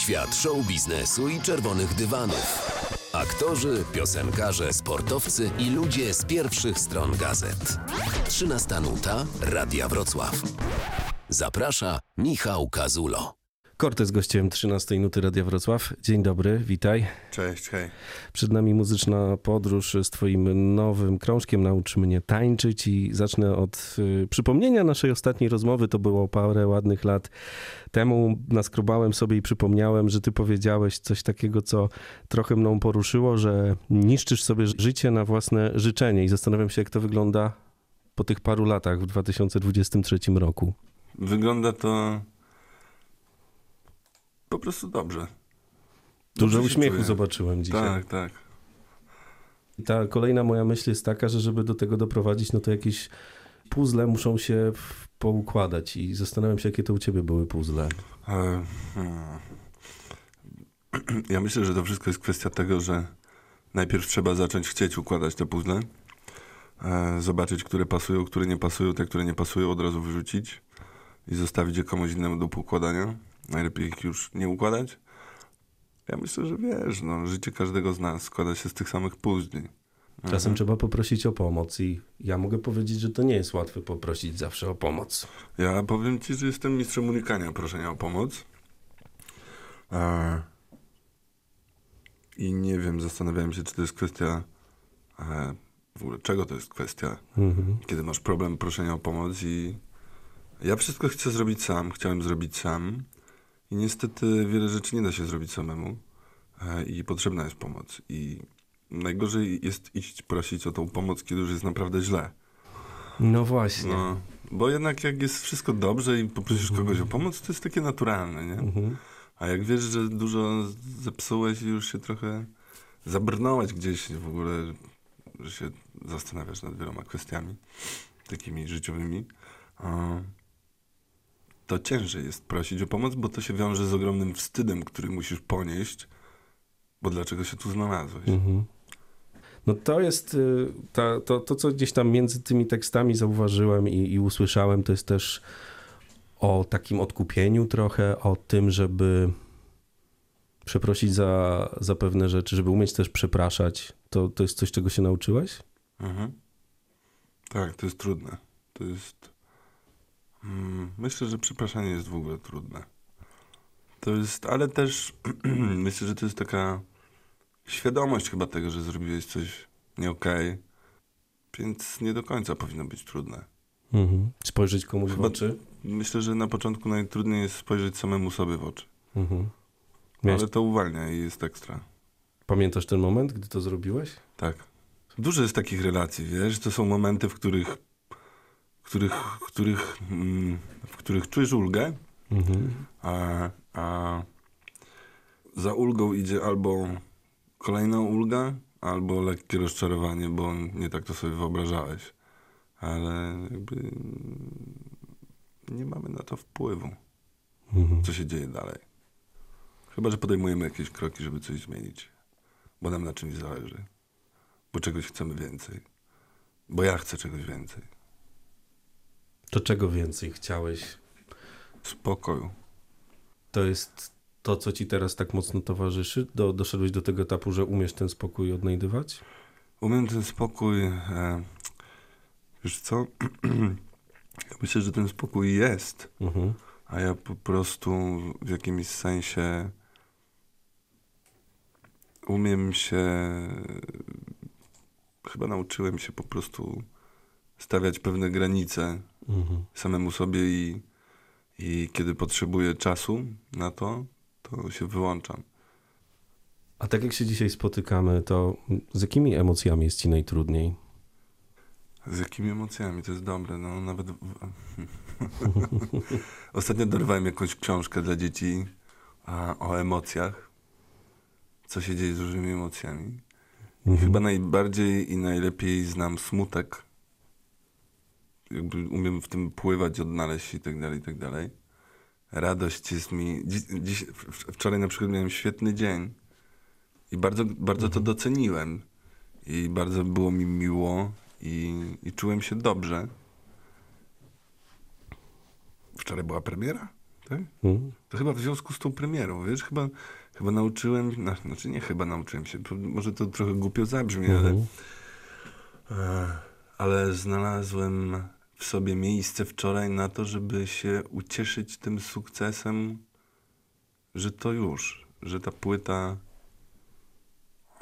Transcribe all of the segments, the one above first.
Świat show biznesu i czerwonych dywanów. Aktorzy, piosenkarze, sportowcy i ludzie z pierwszych stron gazet. 13 nuta Radia Wrocław. Zaprasza Michał Kazulo. Kortez gościem 13 nuty Radia Wrocław. Dzień dobry, witaj. Cześć, hej. Przed nami muzyczna podróż z twoim nowym krążkiem Naucz mnie tańczyć i zacznę od y, przypomnienia naszej ostatniej rozmowy. To było parę ładnych lat temu. Naskrobałem sobie i przypomniałem, że ty powiedziałeś coś takiego, co trochę mną poruszyło, że niszczysz sobie życie na własne życzenie i zastanawiam się, jak to wygląda po tych paru latach w 2023 roku. Wygląda to po prostu dobrze. Dużo Dobrze uśmiechu czuję. zobaczyłem dzisiaj. Tak, tak. I ta kolejna moja myśl jest taka, że żeby do tego doprowadzić, no to jakieś puzzle muszą się poukładać i zastanawiam się, jakie to u ciebie były puzzle. E, hmm. Ja myślę, że to wszystko jest kwestia tego, że najpierw trzeba zacząć chcieć układać te puzzle, e, zobaczyć, które pasują, które nie pasują, te, które nie pasują, od razu wyrzucić i zostawić je komuś innemu do poukładania. Najlepiej ich już nie układać. Ja myślę, że wiesz, no, życie każdego z nas składa się z tych samych puzli. Czasem Mhm. trzeba poprosić o pomoc i ja mogę powiedzieć, że to nie jest łatwe poprosić zawsze o pomoc. Ja powiem ci, że jestem mistrzem unikania proszenia o pomoc. E, I nie wiem, zastanawiałem się, czy to jest kwestia. E, w ogóle, czego to jest kwestia, Mhm. kiedy masz problem proszenia o pomoc i. Ja wszystko chcę zrobić sam, chciałem zrobić sam. I niestety wiele rzeczy nie da się zrobić samemu. E, I potrzebna jest pomoc. I najgorzej jest iść prosić o tą pomoc, kiedy już jest naprawdę źle. No właśnie. No, bo jednak jak jest wszystko dobrze i poprosisz kogoś o pomoc, to jest takie naturalne, nie? Mhm. A jak wiesz, że dużo zepsułeś i już się trochę zabrnąłeś gdzieś w ogóle, że się zastanawiasz nad wieloma kwestiami takimi życiowymi, to ciężej jest prosić o pomoc, bo to się wiąże z ogromnym wstydem, który musisz ponieść, bo dlaczego się tu znalazłeś? Mhm. No to jest y, ta, to, to, co gdzieś tam między tymi tekstami zauważyłem i, i usłyszałem, to jest też o takim odkupieniu trochę, o tym, żeby przeprosić za, za pewne rzeczy, żeby umieć też przepraszać. To, to jest coś, czego się nauczyłeś? Mhm. Tak, to jest trudne. To jest. Mm, myślę, że przepraszanie jest w ogóle trudne. To jest, ale też myślę, że to jest taka świadomość chyba tego, że zrobiłeś coś nie okej, więc nie do końca powinno być trudne. Mhm. Spojrzeć komuś w Chyba- oczy? Myślę, że na początku najtrudniej jest spojrzeć samemu sobie w oczy. Mhm. Miałeś, Ale to uwalnia i jest ekstra. Pamiętasz ten moment, gdy to zrobiłeś? Tak. Dużo jest takich relacji, wiesz? To są momenty, w których, w których, w których, mm, w których czujesz ulgę, Mhm. a, a za ulgą idzie albo kolejna ulga, albo lekkie rozczarowanie, bo nie tak to sobie wyobrażałeś. Ale jakby nie mamy na to wpływu, Mhm. co się dzieje dalej. Chyba, że podejmujemy jakieś kroki, żeby coś zmienić, bo nam na czymś zależy, bo czegoś chcemy więcej, bo ja chcę czegoś więcej. To czego więcej chciałeś? Spokoju. To jest to, co ci teraz tak mocno towarzyszy? Do, doszedłeś do tego etapu, że umiesz ten spokój odnajdywać? Umiem ten spokój. E, wiesz co? ja myślę, że ten spokój jest, Mhm. a ja po prostu w jakimś sensie umiem się. Chyba nauczyłem się po prostu stawiać pewne granice Mhm. samemu sobie i, i kiedy potrzebuję czasu na to, to się wyłączam. A tak jak się dzisiaj spotykamy, to z jakimi emocjami jest ci najtrudniej? Z jakimi emocjami? To jest dobre. No, nawet. Ostatnio dorwałem jakąś książkę dla dzieci a, o emocjach. Co się dzieje z różnymi emocjami. Mhm. chyba najbardziej i najlepiej znam smutek. Jakby umiem w tym pływać, odnaleźć się i tak dalej, i tak dalej. Radość jest mi. Dziś, dziś, wczoraj na przykład miałem świetny dzień i bardzo, bardzo to doceniłem. I bardzo było mi miło i, i czułem się dobrze. Wczoraj była premiera Tak? Mhm. To chyba w związku z tą premierą, wiesz, chyba, chyba nauczyłem, no, znaczy nie chyba nauczyłem się, może to trochę głupio zabrzmi, ale, Mhm. e, ale znalazłem w sobie miejsce wczoraj na to, żeby się ucieszyć tym sukcesem, że to już, że ta płyta,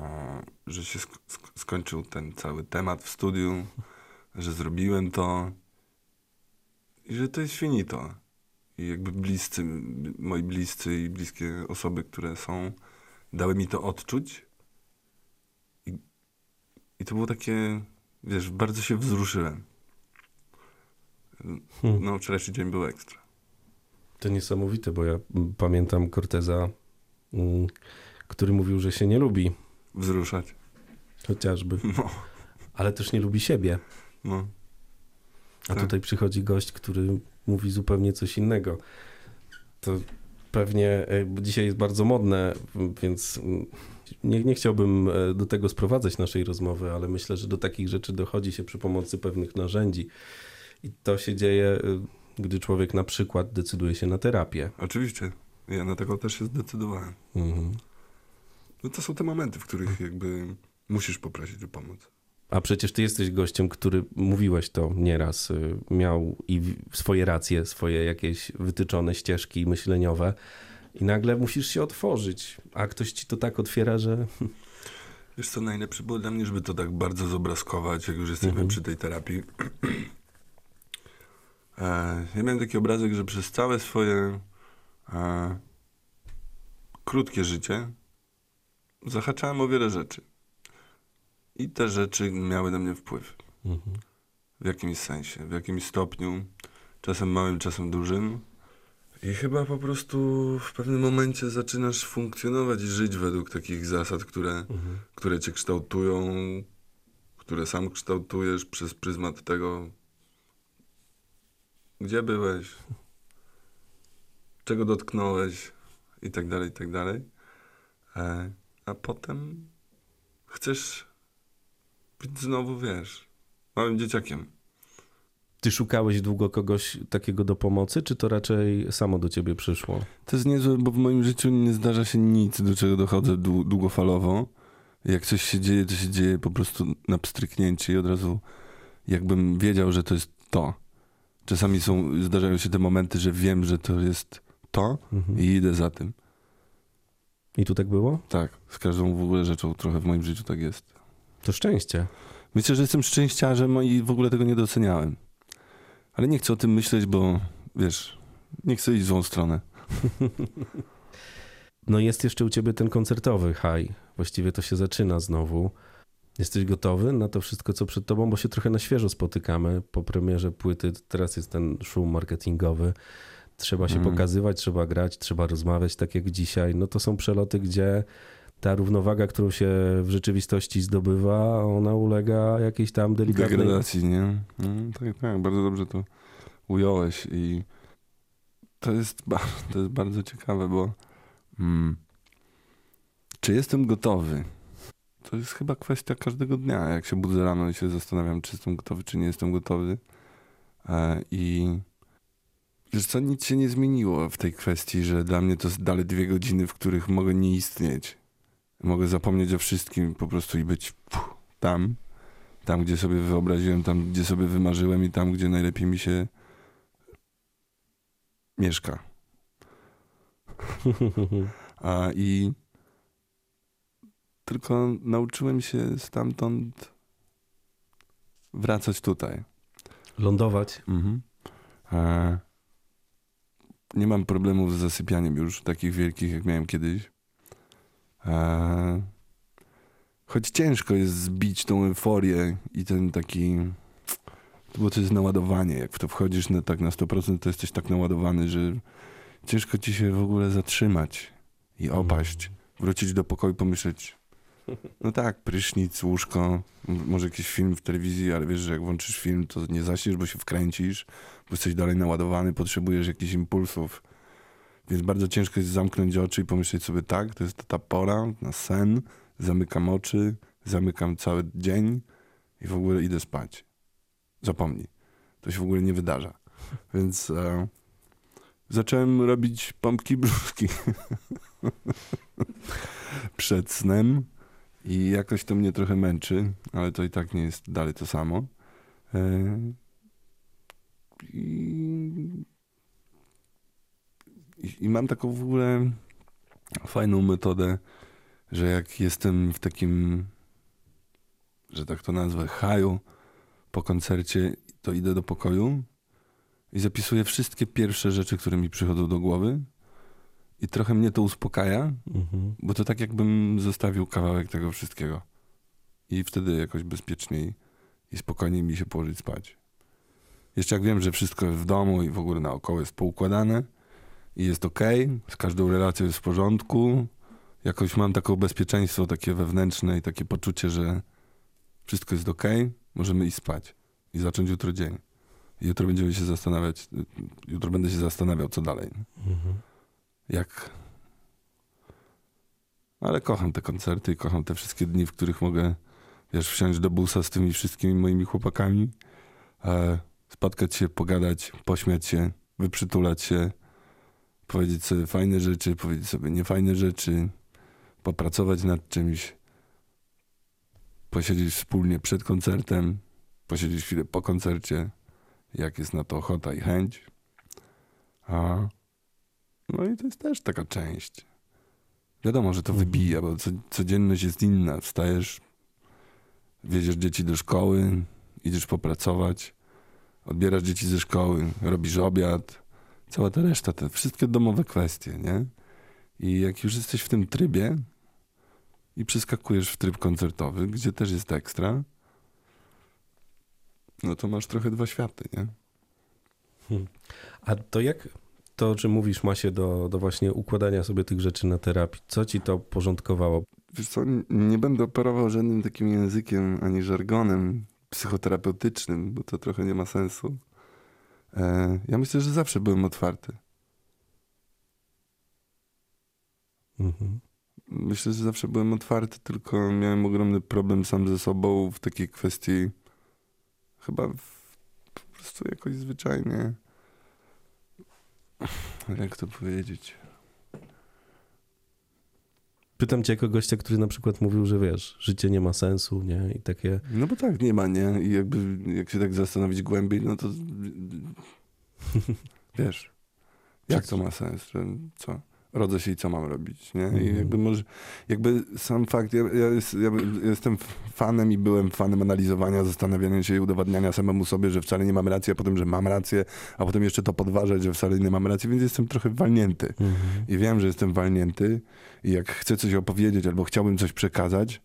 e, że się sk- sk- skończył ten cały temat w studiu, że zrobiłem to i że to jest finito. I jakby bliscy, moi bliscy i bliskie osoby, które są, dały mi to odczuć. I, i to było takie, wiesz, bardzo się wzruszyłem. Hmm. No, wczorajszy dzień był ekstra. To niesamowite, bo ja mm, pamiętam Corteza, mm, który mówił, że się nie lubi, Wzruszać. chociażby, No, ale też nie lubi siebie. no. A Tak. tutaj przychodzi gość, który mówi zupełnie coś innego. To pewnie e, dzisiaj jest bardzo modne, więc mm, nie, nie chciałbym e, do tego sprowadzać naszej rozmowy, ale myślę, że do takich rzeczy dochodzi się przy pomocy pewnych narzędzi. I to się dzieje, e, gdy człowiek na przykład decyduje się na terapię. Oczywiście. Ja na tego też się zdecydowałem. Mhm. No to są te momenty, w których jakby musisz poprosić o pomoc. A przecież ty jesteś gościem, który mówiłeś to nieraz, y, miał i swoje racje, swoje jakieś wytyczone ścieżki myśleniowe i nagle musisz się otworzyć, a ktoś ci to tak otwiera, że Wiesz co, najlepsze było dla mnie, żeby to tak bardzo zobrazkować, jak już jesteśmy Mhm. przy tej terapii. E, ja miałem taki obrazek, że przez całe swoje e, krótkie życie zahaczałem o wiele rzeczy. I te rzeczy miały na mnie wpływ. Mhm. W jakimś sensie, w jakimś stopniu, czasem małym, czasem dużym. I chyba po prostu w pewnym momencie zaczynasz funkcjonować i żyć według takich zasad, które, Mhm. które cię kształtują, które sam kształtujesz przez pryzmat tego, gdzie byłeś, czego dotknąłeś i tak dalej, i tak dalej. E, a potem chcesz być znowu, wiesz, małym dzieciakiem. Ty szukałeś długo kogoś takiego do pomocy, czy to raczej samo do ciebie przyszło? To jest niezłe, bo w moim życiu nie zdarza się nic, do czego dochodzę dłu- długofalowo. Jak coś się dzieje, to się dzieje po prostu na pstryknięcie i od razu jakbym wiedział, że to jest to. Czasami są, zdarzają się te momenty, że wiem, że to jest to Mhm. i idę za tym. I tu tak było? Tak, z każdą w ogóle rzeczą trochę w moim życiu tak jest. To szczęście. Myślę, że jestem szczęściarzem i w ogóle tego nie doceniałem. Ale nie chcę o tym myśleć, bo wiesz, nie chcę iść w złą stronę. No jest jeszcze u ciebie ten koncertowy high. Właściwie to się zaczyna znowu. Jesteś gotowy na to wszystko, co przed tobą, bo się trochę na świeżo spotykamy po premierze płyty. Teraz jest ten szum marketingowy. Trzeba się Mhm. pokazywać, trzeba grać, trzeba rozmawiać, tak jak dzisiaj. No to są przeloty, gdzie ta równowaga, którą się w rzeczywistości zdobywa, ona ulega jakiejś tam delikatnej... Degradacji, nie? Mm, tak, tak, bardzo dobrze to ująłeś i to jest, to jest bardzo ciekawe, bo mm, czy jestem gotowy? To jest chyba kwestia każdego dnia. Jak się budzę rano i się zastanawiam, czy jestem gotowy, czy nie jestem gotowy. E, I wiesz co, nic się nie zmieniło w tej kwestii, że dla mnie to dalej dwie godziny, w których mogę nie istnieć. Mogę zapomnieć o wszystkim po prostu i być puh, tam tam, gdzie sobie wyobraziłem, tam, gdzie sobie wymarzyłem i tam, gdzie najlepiej mi się mieszka. A i tylko nauczyłem się stamtąd wracać tutaj. Lądować. E, nie mam problemów z zasypianiem już takich wielkich, jak miałem kiedyś. E, choć ciężko jest zbić tą euforię i ten taki... Bo to jest naładowanie. Jak w to wchodzisz na, tak na 100%, to jesteś tak naładowany, że ciężko ci się w ogóle zatrzymać i opaść. Wrócić do pokoju, pomyśleć, no tak, prysznic, łóżko, może jakiś film w telewizji, ale wiesz, że jak włączysz film, to nie zaśniesz, bo się wkręcisz, bo jesteś dalej naładowany, potrzebujesz jakichś impulsów. Więc bardzo ciężko jest zamknąć oczy i pomyśleć sobie, tak, to jest ta pora na sen, zamykam oczy, zamykam cały dzień i w ogóle idę spać. Zapomnij. To się w ogóle nie wydarza. Więc e, zacząłem robić pompki brzuszki przed snem i jakoś to mnie trochę męczy, ale to i tak nie jest dalej to samo. E, I, i, i mam taką w ogóle fajną metodę, że jak jestem w takim, że tak to nazwę, haju po koncercie, to idę do pokoju i zapisuję wszystkie pierwsze rzeczy, które mi przychodzą do głowy. I trochę mnie to uspokaja, Mhm. bo to tak jakbym zostawił kawałek tego wszystkiego. I wtedy jakoś bezpieczniej i spokojniej mi się położyć spać. Jeszcze jak wiem, że wszystko jest w domu i w ogóle naokoło jest poukładane i jest ok, z każdą relacją jest w porządku, jakoś mam takie bezpieczeństwo takie wewnętrzne i takie poczucie, że wszystko jest ok, możemy iść spać i zacząć jutro dzień. I jutro będziemy się zastanawiać, jutro będę się zastanawiał, co dalej. Mhm. Jak. Ale kocham te koncerty i kocham te wszystkie dni, w których mogę, wiesz, wsiąść do busa z tymi wszystkimi moimi chłopakami, e, spotkać się, pogadać, pośmiać się, wyprzytulać się, powiedzieć sobie fajne rzeczy, powiedzieć sobie niefajne rzeczy, popracować nad czymś, posiedzieć wspólnie przed koncertem, posiedzieć chwilę po koncercie, jak jest na to ochota i chęć. A no i to jest też taka część. Wiadomo, że to Mhm. wybija, bo co, codzienność jest inna. Wstajesz, wiedziesz dzieci do szkoły, idziesz popracować, odbierasz dzieci ze szkoły, robisz obiad, cała ta reszta, te wszystkie domowe kwestie, nie? I jak już jesteś w tym trybie i przeskakujesz w tryb koncertowy, gdzie też jest ekstra, no to masz trochę dwa światy, nie? A to jak to, o czym mówisz, ma się do, do właśnie układania sobie tych rzeczy na terapii? Co ci to porządkowało? Wiesz co, nie będę operował żadnym takim językiem ani żargonem psychoterapeutycznym, bo to trochę nie ma sensu. E, ja myślę, że zawsze byłem otwarty. Mhm. Myślę, że zawsze byłem otwarty, tylko miałem ogromny problem sam ze sobą w takiej kwestii chyba w, po prostu jakoś zwyczajnie jak to powiedzieć? Pytam cię jako gościa, który na przykład mówił, że wiesz, życie nie ma sensu, nie? I takie... No bo tak, nie ma, nie? I jakby, jak się tak zastanowić głębiej, no to wiesz, jak to ma sens, że co? Rodzę się i co mam robić, nie? I Mhm. jakby może, jakby sam fakt, ja, ja, jest, ja jestem fanem i byłem fanem analizowania, zastanawiania się i udowadniania samemu sobie, że wcale nie mam racji, a potem, że mam rację, a potem jeszcze to podważać, że wcale nie mam racji, więc jestem trochę walnięty. Mhm. I wiem, że jestem walnięty i jak chcę coś opowiedzieć albo chciałbym coś przekazać,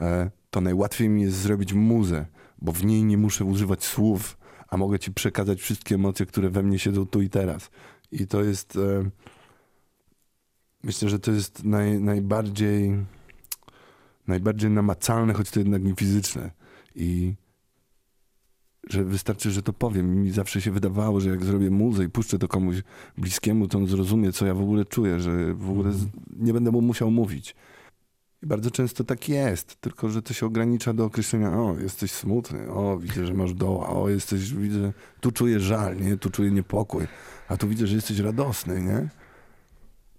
e, to najłatwiej mi jest zrobić muzę, bo w niej nie muszę używać słów, a mogę ci przekazać wszystkie emocje, które we mnie siedzą tu i teraz. I to jest... Myślę, że to jest naj, najbardziej najbardziej namacalne, choć to jednak nie fizyczne. I że wystarczy, że to powiem. Mi zawsze się wydawało, że jak zrobię muzę i puszczę to komuś bliskiemu, to on zrozumie, co ja w ogóle czuję, że w ogóle z, nie będę mu musiał mówić. I bardzo często tak jest, tylko że to się ogranicza do określenia, o, jesteś smutny, o, widzę, że masz doła, o, jesteś, widzę, tu czuję żal, nie, tu czuję niepokój, a tu widzę, że jesteś radosny, nie?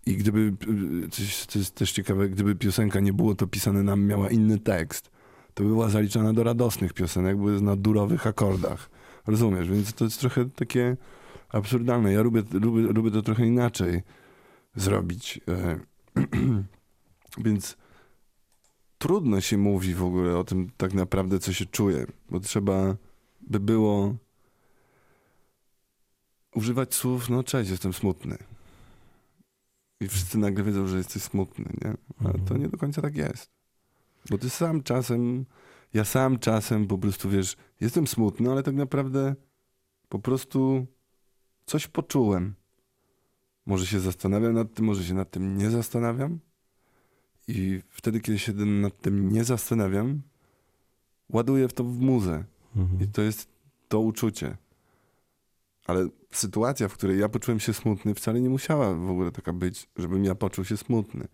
I gdyby, y, to jest też ciekawe, gdyby piosenka nie było to pisane nam, miała inny tekst, to by była zaliczana do radosnych piosenek, bo jest na durowych akordach. Rozumiesz? Więc to jest trochę takie absurdalne. Ja lubię, lubię, lubię to trochę inaczej zrobić. E, Więc trudno się mówi w ogóle o tym tak naprawdę, co się czuje, bo trzeba by było używać słów, no cześć, jestem smutny. I wszyscy nagle wiedzą, że jesteś smutny, nie? Ale to Mhm. nie do końca tak jest. Bo ty sam czasem, ja sam czasem po prostu, wiesz, jestem smutny, ale tak naprawdę po prostu coś poczułem. Może się zastanawiam nad tym, może się nad tym nie zastanawiam. I wtedy, kiedy się nad tym nie zastanawiam, ładuję w to w muzę. Mhm. I to jest to uczucie. Ale sytuacja, w której ja poczułem się smutny, wcale nie musiała w ogóle taka być, żebym ja poczuł się smutny.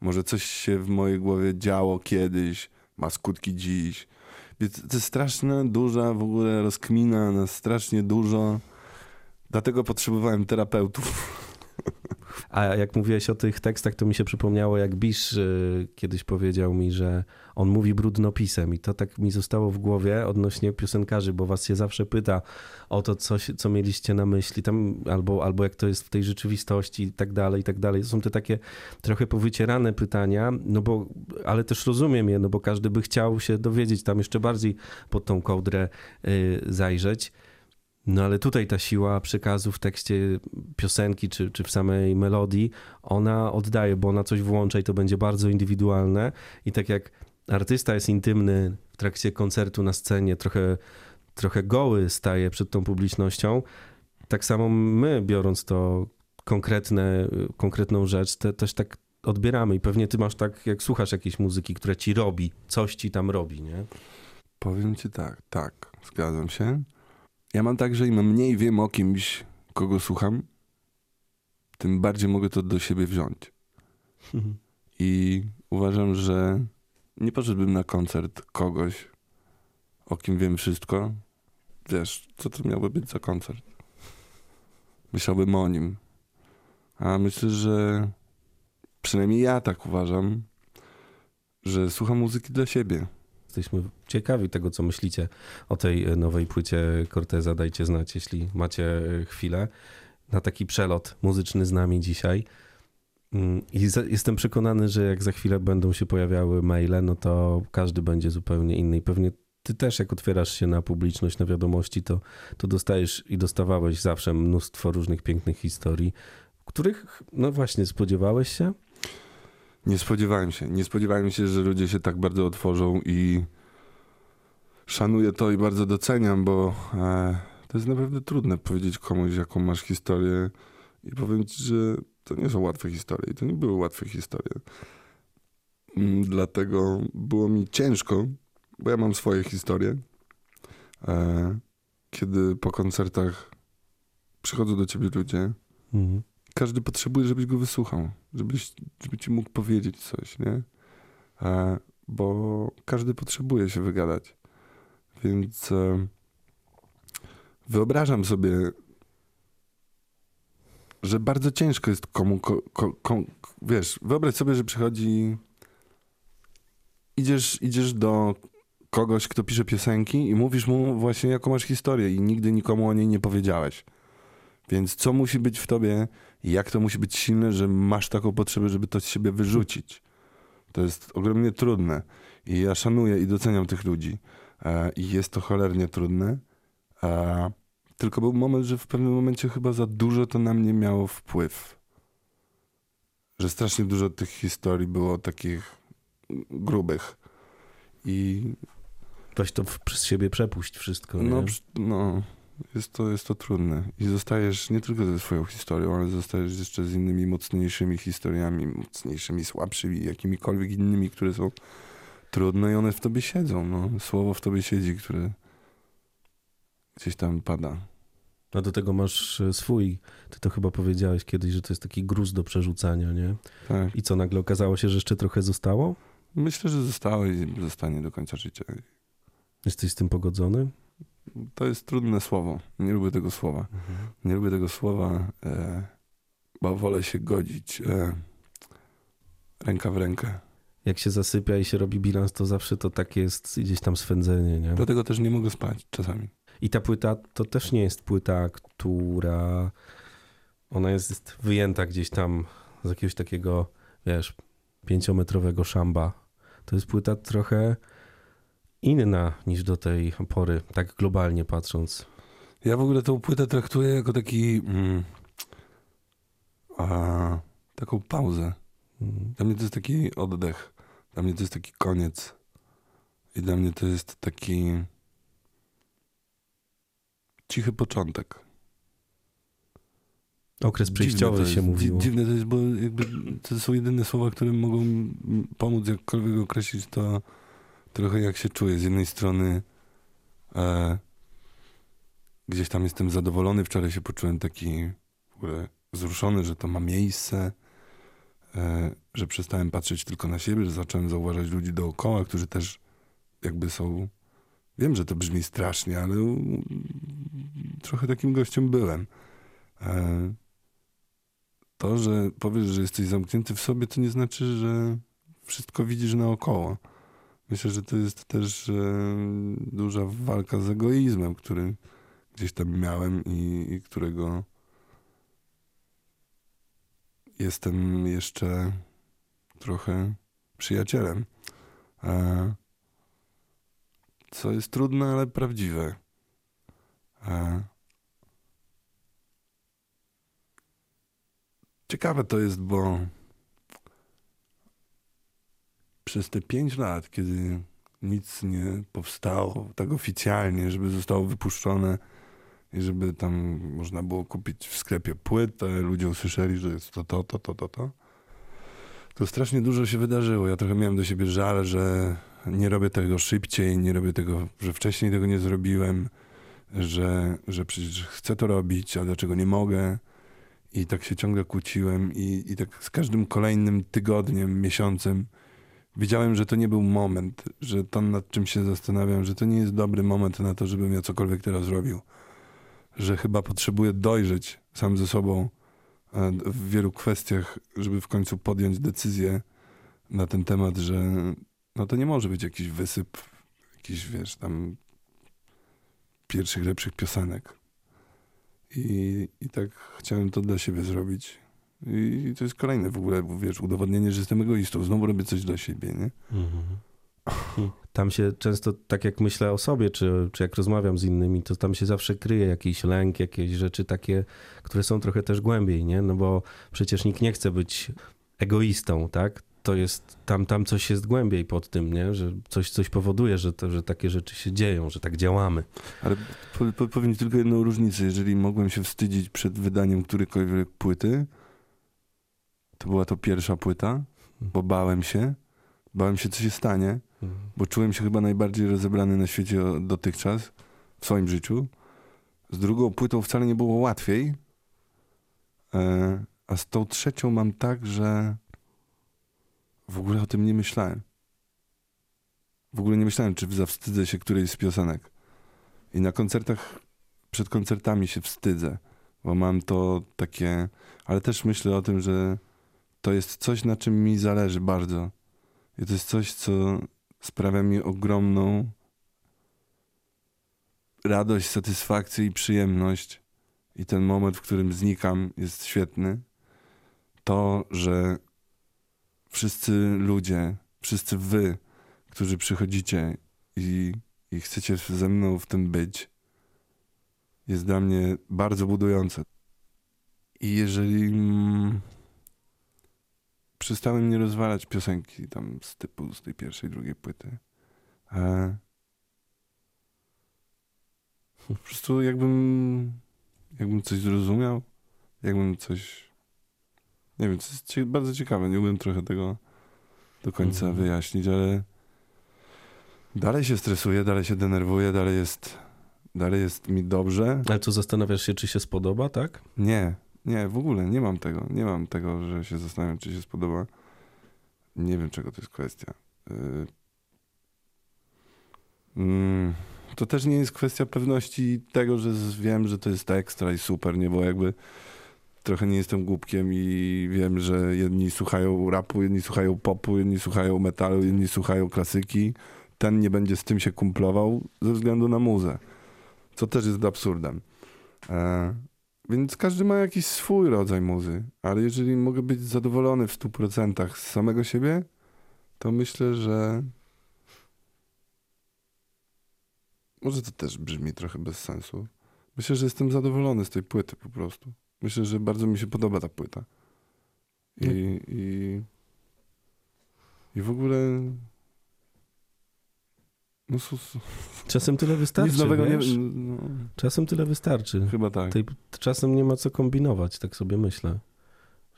Może coś się w mojej głowie działo kiedyś, ma skutki dziś. Więc to jest straszna, duża w ogóle rozkmina na strasznie dużo. Dlatego potrzebowałem terapeutów. A jak mówiłeś o tych tekstach, to mi się przypomniało, jak Bisz y, kiedyś powiedział mi, że on mówi brudnopisem i to tak mi zostało w głowie odnośnie piosenkarzy, bo was się zawsze pyta o to, co, co mieliście na myśli, tam, albo, albo jak to jest w tej rzeczywistości i tak dalej, i tak dalej. To są te takie trochę powycierane pytania, no bo, ale też rozumiem je, no bo każdy by chciał się dowiedzieć, tam jeszcze bardziej pod tą kołdrę y, zajrzeć. No ale tutaj ta siła przekazu w tekście piosenki czy, czy w samej melodii, ona oddaje, bo ona coś włącza i to będzie bardzo indywidualne. I tak jak artysta jest intymny w trakcie koncertu na scenie, trochę, trochę goły staje przed tą publicznością, tak samo my, biorąc to konkretne, konkretną rzecz, te, też tak odbieramy. I pewnie ty masz tak, jak słuchasz jakiejś muzyki, która ci robi, coś ci tam robi, nie? Powiem ci tak, tak, zgadzam się. Ja mam tak, że im mniej wiem o kimś, kogo słucham, tym bardziej mogę to do siebie wziąć. I uważam, że nie poszedłbym na koncert kogoś, o kim wiem wszystko. Wiesz, co to miałby być za koncert? Myślałbym o nim. A myślę, że przynajmniej ja tak uważam, że słucham muzyki dla siebie. Jesteśmy ciekawi tego, co myślicie o tej nowej płycie Corteza. Dajcie znać, jeśli macie chwilę na taki przelot muzyczny z nami dzisiaj. I za, jestem przekonany, że jak za chwilę będą się pojawiały maile, no to każdy będzie zupełnie inny. I pewnie ty też, jak otwierasz się na publiczność, na wiadomości, to, to dostajesz i dostawałeś zawsze mnóstwo różnych pięknych historii, których, no właśnie, spodziewałeś się? Nie spodziewałem się. Nie spodziewałem się, że ludzie się tak bardzo otworzą i szanuję to i bardzo doceniam, bo e, to jest naprawdę trudne powiedzieć komuś, jaką masz historię i powiem ci, że to nie są łatwe historie i to nie były łatwe historie. Mm, dlatego było mi ciężko, bo ja mam swoje historie. E, kiedy po koncertach przychodzą do ciebie ludzie, mhm każdy potrzebuje, żebyś go wysłuchał, żebyś, żeby ci mógł powiedzieć coś, nie? E, bo każdy potrzebuje się wygadać. Więc e, wyobrażam sobie, że bardzo ciężko jest komu, ko, ko, ko, wiesz, wyobraź sobie, że przychodzi, idziesz, idziesz do kogoś, kto pisze piosenki i mówisz mu właśnie, jaką masz historię i nigdy nikomu o niej nie powiedziałeś. Więc co musi być w tobie i jak to musi być silne, że masz taką potrzebę, żeby to z siebie wyrzucić. To jest ogromnie trudne. I ja szanuję i doceniam tych ludzi. E, I jest to cholernie trudne. E, tylko był moment, że w pewnym momencie chyba za dużo to na mnie miało wpływ. Że strasznie dużo tych historii było takich grubych. I. Weź to przez siebie przepuść wszystko. No, nie? no, jest to, jest to trudne. I zostajesz nie tylko ze swoją historią, ale zostajesz jeszcze z innymi mocniejszymi historiami, mocniejszymi, słabszymi, jakimikolwiek innymi, które są trudne i one w tobie siedzą. No. Słowo w tobie siedzi, które gdzieś tam pada. A do tego masz e, swój, ty to chyba powiedziałeś kiedyś, że to jest taki gruz do przerzucania, nie? Tak. I co, nagle okazało się, że jeszcze trochę zostało? Myślę, że zostało i zostanie do końca życia. Jesteś z tym pogodzony? To jest trudne słowo. Nie lubię tego słowa. Mhm. Nie lubię tego słowa, e, bo wolę się godzić e, ręka w rękę. Jak się zasypia i się robi bilans, to zawsze to tak jest gdzieś tam swędzenie, nie? Dlatego też nie mogę spać czasami. I ta płyta to też nie jest płyta, która ona jest wyjęta gdzieś tam z jakiegoś takiego, wiesz, pięciometrowego szamba. To jest płyta trochę inna niż do tej pory, tak globalnie patrząc. Ja w ogóle tą płytę traktuję jako taki. Mm, a, taką pauzę. Mm. Dla mnie to jest taki oddech. Dla mnie to jest taki koniec. I dla mnie to jest taki cichy początek. Okres przejściowy się mówiło. Dziwne to jest, bo jakby to są jedyne słowa, które mogą pomóc jakkolwiek określić to, trochę jak się czuję. Z jednej strony e, gdzieś tam jestem zadowolony. Wczoraj się poczułem taki w ogóle wzruszony, że to ma miejsce, e, że przestałem patrzeć tylko na siebie, że zacząłem zauważać ludzi dookoła, którzy też jakby są. Wiem, że to brzmi strasznie, ale trochę takim gościem byłem. E, to, że powiesz, że jesteś zamknięty w sobie, to nie znaczy, że wszystko widzisz naokoło. Myślę, że to jest też e, duża walka z egoizmem, który gdzieś tam miałem i, i którego jestem jeszcze trochę przyjacielem. E, co jest trudne, ale prawdziwe. E, ciekawe to jest, bo przez te pięć lat, kiedy nic nie powstało tak oficjalnie, żeby zostało wypuszczone i żeby tam można było kupić w sklepie płytę, ludzie usłyszeli, że jest to, to, to, to, to, to, to strasznie dużo się wydarzyło. Ja trochę miałem do siebie żal, że nie robię tego szybciej, nie robię tego, że wcześniej tego nie zrobiłem, że, że przecież chcę to robić, a dlaczego nie mogę. I tak się ciągle kłóciłem i, i tak z każdym kolejnym tygodniem, miesiącem wiedziałem, że to nie był moment, że to nad czym się zastanawiam, że to nie jest dobry moment na to, żebym ja cokolwiek teraz robił. Że chyba potrzebuję dojrzeć sam ze sobą e, w wielu kwestiach, żeby w końcu podjąć decyzję na ten temat, że no to nie może być jakiś wysyp, jakiś, wiesz, tam pierwszych, lepszych piosenek. I, I tak chciałem to dla siebie zrobić. I to jest kolejne w ogóle, wiesz, udowodnienie, że jestem egoistą. Znowu robię coś dla siebie, nie? Mhm. Tam się często, tak jak myślę o sobie, czy, czy jak rozmawiam z innymi, to tam się zawsze kryje jakiś lęk, jakieś rzeczy takie, które są trochę też głębiej, nie? No bo przecież nikt nie chce być egoistą, tak? To jest, tam, tam coś jest głębiej pod tym, nie? Że coś, coś powoduje, że, to, że takie rzeczy się dzieją, że tak działamy. Ale po, po, powiem tylko jedną różnicę. Jeżeli mogłem się wstydzić przed wydaniem którejkolwiek płyty, to była to pierwsza płyta, bo bałem się. Bałem się, co się stanie, bo czułem się chyba najbardziej rozebrany na świecie dotychczas w swoim życiu. Z drugą płytą wcale nie było łatwiej. E, a z tą trzecią mam tak, że w ogóle o tym nie myślałem. W ogóle nie myślałem, czy zawstydzę się którejś z piosenek. I na koncertach, przed koncertami się wstydzę, bo mam to takie, ale też myślę o tym, że to jest coś, na czym mi zależy bardzo. I to jest coś, co sprawia mi ogromną radość, satysfakcję i przyjemność. I ten moment, w którym znikam, jest świetny. To, że wszyscy ludzie, wszyscy wy, którzy przychodzicie i, i chcecie ze mną w tym być, jest dla mnie bardzo budujące. I jeżeli. Mm, przestałem nie rozwalać piosenki tam z typu z tej pierwszej, drugiej płyty. E... Po prostu jakbym, jakbym coś zrozumiał, jakbym coś. Nie wiem, to jest bardzo ciekawe. Nie umiem trochę tego do końca mm. wyjaśnić, ale dalej się stresuję, dalej się denerwuję, dalej jest, dalej jest mi dobrze. Ale co zastanawiasz się, czy się spodoba, tak? Nie, nie, w ogóle nie mam tego. Nie mam tego, że się zastanawiam, czy się spodoba. Nie wiem, czego to jest kwestia. Y, mm, to też nie jest kwestia pewności tego, że wiem, że to jest ekstra i super, nie? Bo jakby trochę nie jestem głupkiem i wiem, że jedni słuchają rapu, jedni słuchają popu, jedni słuchają metalu, jedni słuchają klasyki. Ten nie będzie z tym się kumplował ze względu na muzę. Co też jest absurdem. Więc każdy ma jakiś swój rodzaj muzy, ale jeżeli mogę być zadowolony w 100% z samego siebie, to myślę, że może to też brzmi trochę bez sensu. Myślę, że jestem zadowolony z tej płyty po prostu. Myślę, że bardzo mi się podoba ta płyta. I, i, i w ogóle no, czasem tyle wystarczy. Nic nowego wiesz? nie. No. Czasem tyle wystarczy. Chyba tak. Tej, czasem nie ma co kombinować, tak sobie myślę.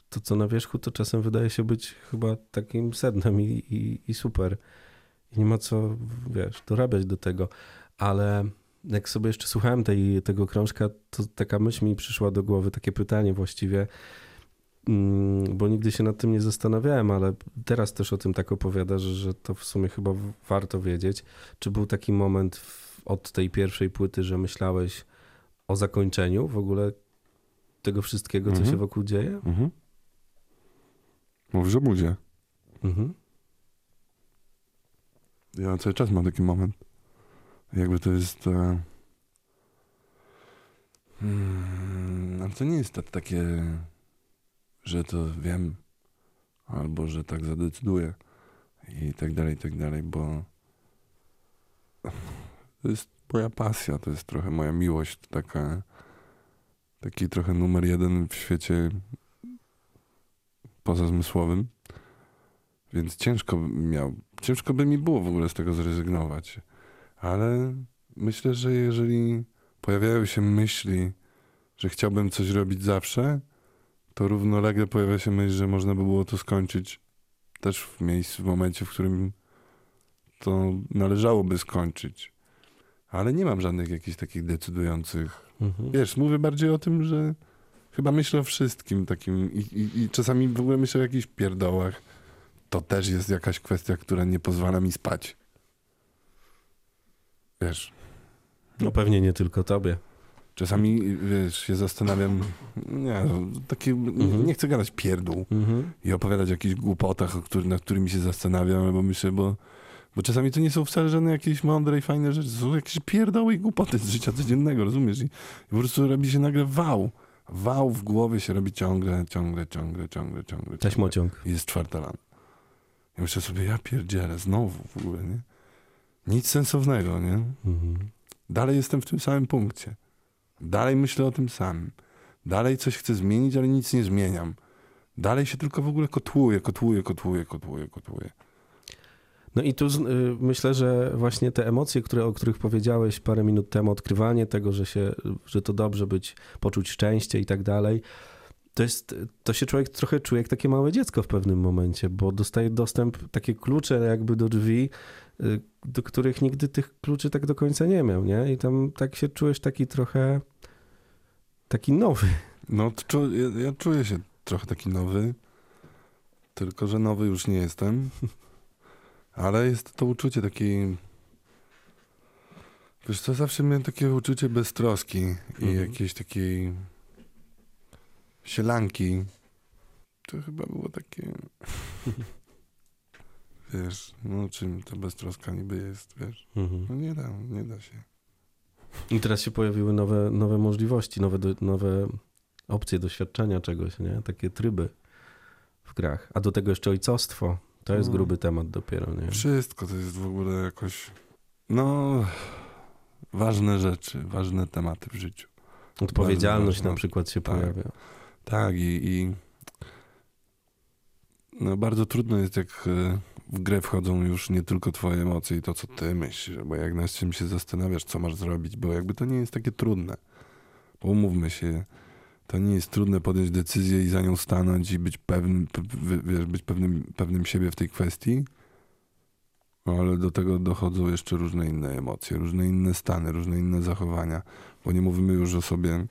To, co na wierzchu, to czasem wydaje się być chyba takim sednem i, i, i super. I nie ma co, wiesz, dorabiać do tego. Ale jak sobie jeszcze słuchałem tej, tego krążka, to taka myśl mi przyszła do głowy, takie pytanie właściwie bo nigdy się nad tym nie zastanawiałem, ale teraz też o tym tak opowiadasz, że to w sumie chyba warto wiedzieć. Czy był taki moment od tej pierwszej płyty, że myślałeś o zakończeniu w ogóle tego wszystkiego, co Mhm. się wokół dzieje? Mhm. Mówisz o budzie. Mhm. Ja cały czas mam taki moment. Jakby to jest. E... Hmm, ale to nie jest tak- takie, że to wiem, albo że tak zadecyduję i tak dalej, i tak dalej, bo to jest moja pasja, to jest trochę moja miłość, taka, taki trochę numer jeden w świecie pozazmysłowym. Więc ciężko bym miał, ciężko by mi było w ogóle z tego zrezygnować. Ale myślę, że jeżeli pojawiają się myśli, że chciałbym coś robić zawsze, to równolegle pojawia się myśl, że można by było to skończyć też w miejscu, w momencie, w którym to należałoby skończyć. Ale nie mam żadnych jakichś takich decydujących Mhm. Wiesz, mówię bardziej o tym, że chyba myślę o wszystkim takim i, i, i czasami w ogóle myślę o jakichś pierdołach. To też jest jakaś kwestia, która nie pozwala mi spać. Wiesz, No pewnie nie tylko tobie. Czasami, wiesz, się zastanawiam, nie, no, takie, nie, Mhm. nie chcę gadać pierdół Mhm. i opowiadać o jakichś głupotach, który, nad którymi się zastanawiam, albo myślę, bo, bo czasami to nie są wcale żadne jakieś mądre i fajne rzeczy, to są jakieś pierdoły i głupoty z życia codziennego, rozumiesz? I, po prostu robi się nagle wał. Wał w głowie się robi ciągle, ciągle, ciągle, ciągle, ciągle. Taśmociąg. I jest czwarta lana. I myślę sobie, ja pierdzielę, znowu w ogóle, nie? Nic sensownego, nie? Mhm. Dalej jestem w tym samym punkcie. Dalej myślę o tym samym. Dalej coś chcę zmienić, ale nic nie zmieniam. Dalej się tylko w ogóle kotłuję, kotłuję, kotłuję, kotłuję, kotłuję. No i tu y, myślę, że właśnie te emocje, które, o których powiedziałeś parę minut temu, odkrywanie tego, że, się, że to dobrze być, poczuć szczęście i tak dalej, to jest, to się człowiek trochę czuje jak takie małe dziecko w pewnym momencie, bo dostaje dostęp, takie klucze jakby do drzwi, y, do których nigdy tych kluczy tak do końca nie miał, nie? I tam tak się czujesz taki trochę, taki nowy. No, czu, ja, ja czuję się trochę taki nowy, tylko że nowy już nie jestem. Ale jest to uczucie takiej... Wiesz co, zawsze miałem takie uczucie beztroski i Mhm. jakiejś takiej sielanki. To chyba było takie... Wiesz, no czym ta beztroska niby jest, wiesz? No nie da, nie da się. I teraz się pojawiły nowe, nowe możliwości, nowe, nowe opcje doświadczenia czegoś, nie? Takie tryby w grach. A do tego jeszcze ojcostwo. To jest No. gruby temat dopiero, nie? Wszystko to jest w ogóle jakoś, no, ważne rzeczy, ważne tematy w życiu. Odpowiedzialność na przykład się Tak. pojawia. Tak, i, i no, bardzo trudno jest, jak e, w grę wchodzą już nie tylko twoje emocje i to, co ty myślisz, bo jak nad czym się zastanawiasz, co masz zrobić, bo jakby to nie jest takie trudne. Bo umówmy się, to nie jest trudne podjąć decyzję i za nią stanąć i być pewnym, wiesz, być pewnym, pewnym siebie w tej kwestii, No, ale do tego dochodzą jeszcze różne inne emocje, różne inne stany, różne inne zachowania, bo nie mówimy już o sobie,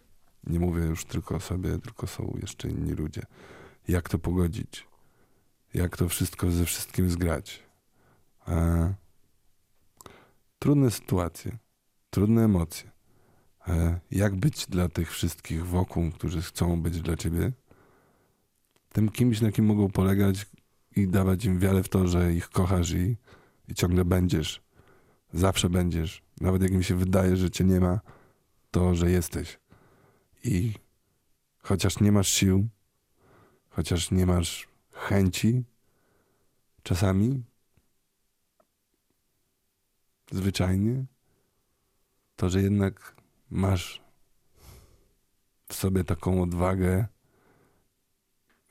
nie mówię już tylko o sobie, tylko są jeszcze inni ludzie. Jak to pogodzić? Jak to wszystko ze wszystkim zgrać? E, trudne sytuacje, trudne emocje. E, jak być dla tych wszystkich wokół, którzy chcą być dla ciebie? Tym kimś, na kim mogą polegać i dawać im wiarę w to, że ich kochasz i, i ciągle będziesz. Zawsze będziesz. Nawet jak im się wydaje, że cię nie ma, to, że jesteś. I chociaż nie masz sił, chociaż nie masz chęci, czasami, zwyczajnie, to, że jednak masz w sobie taką odwagę,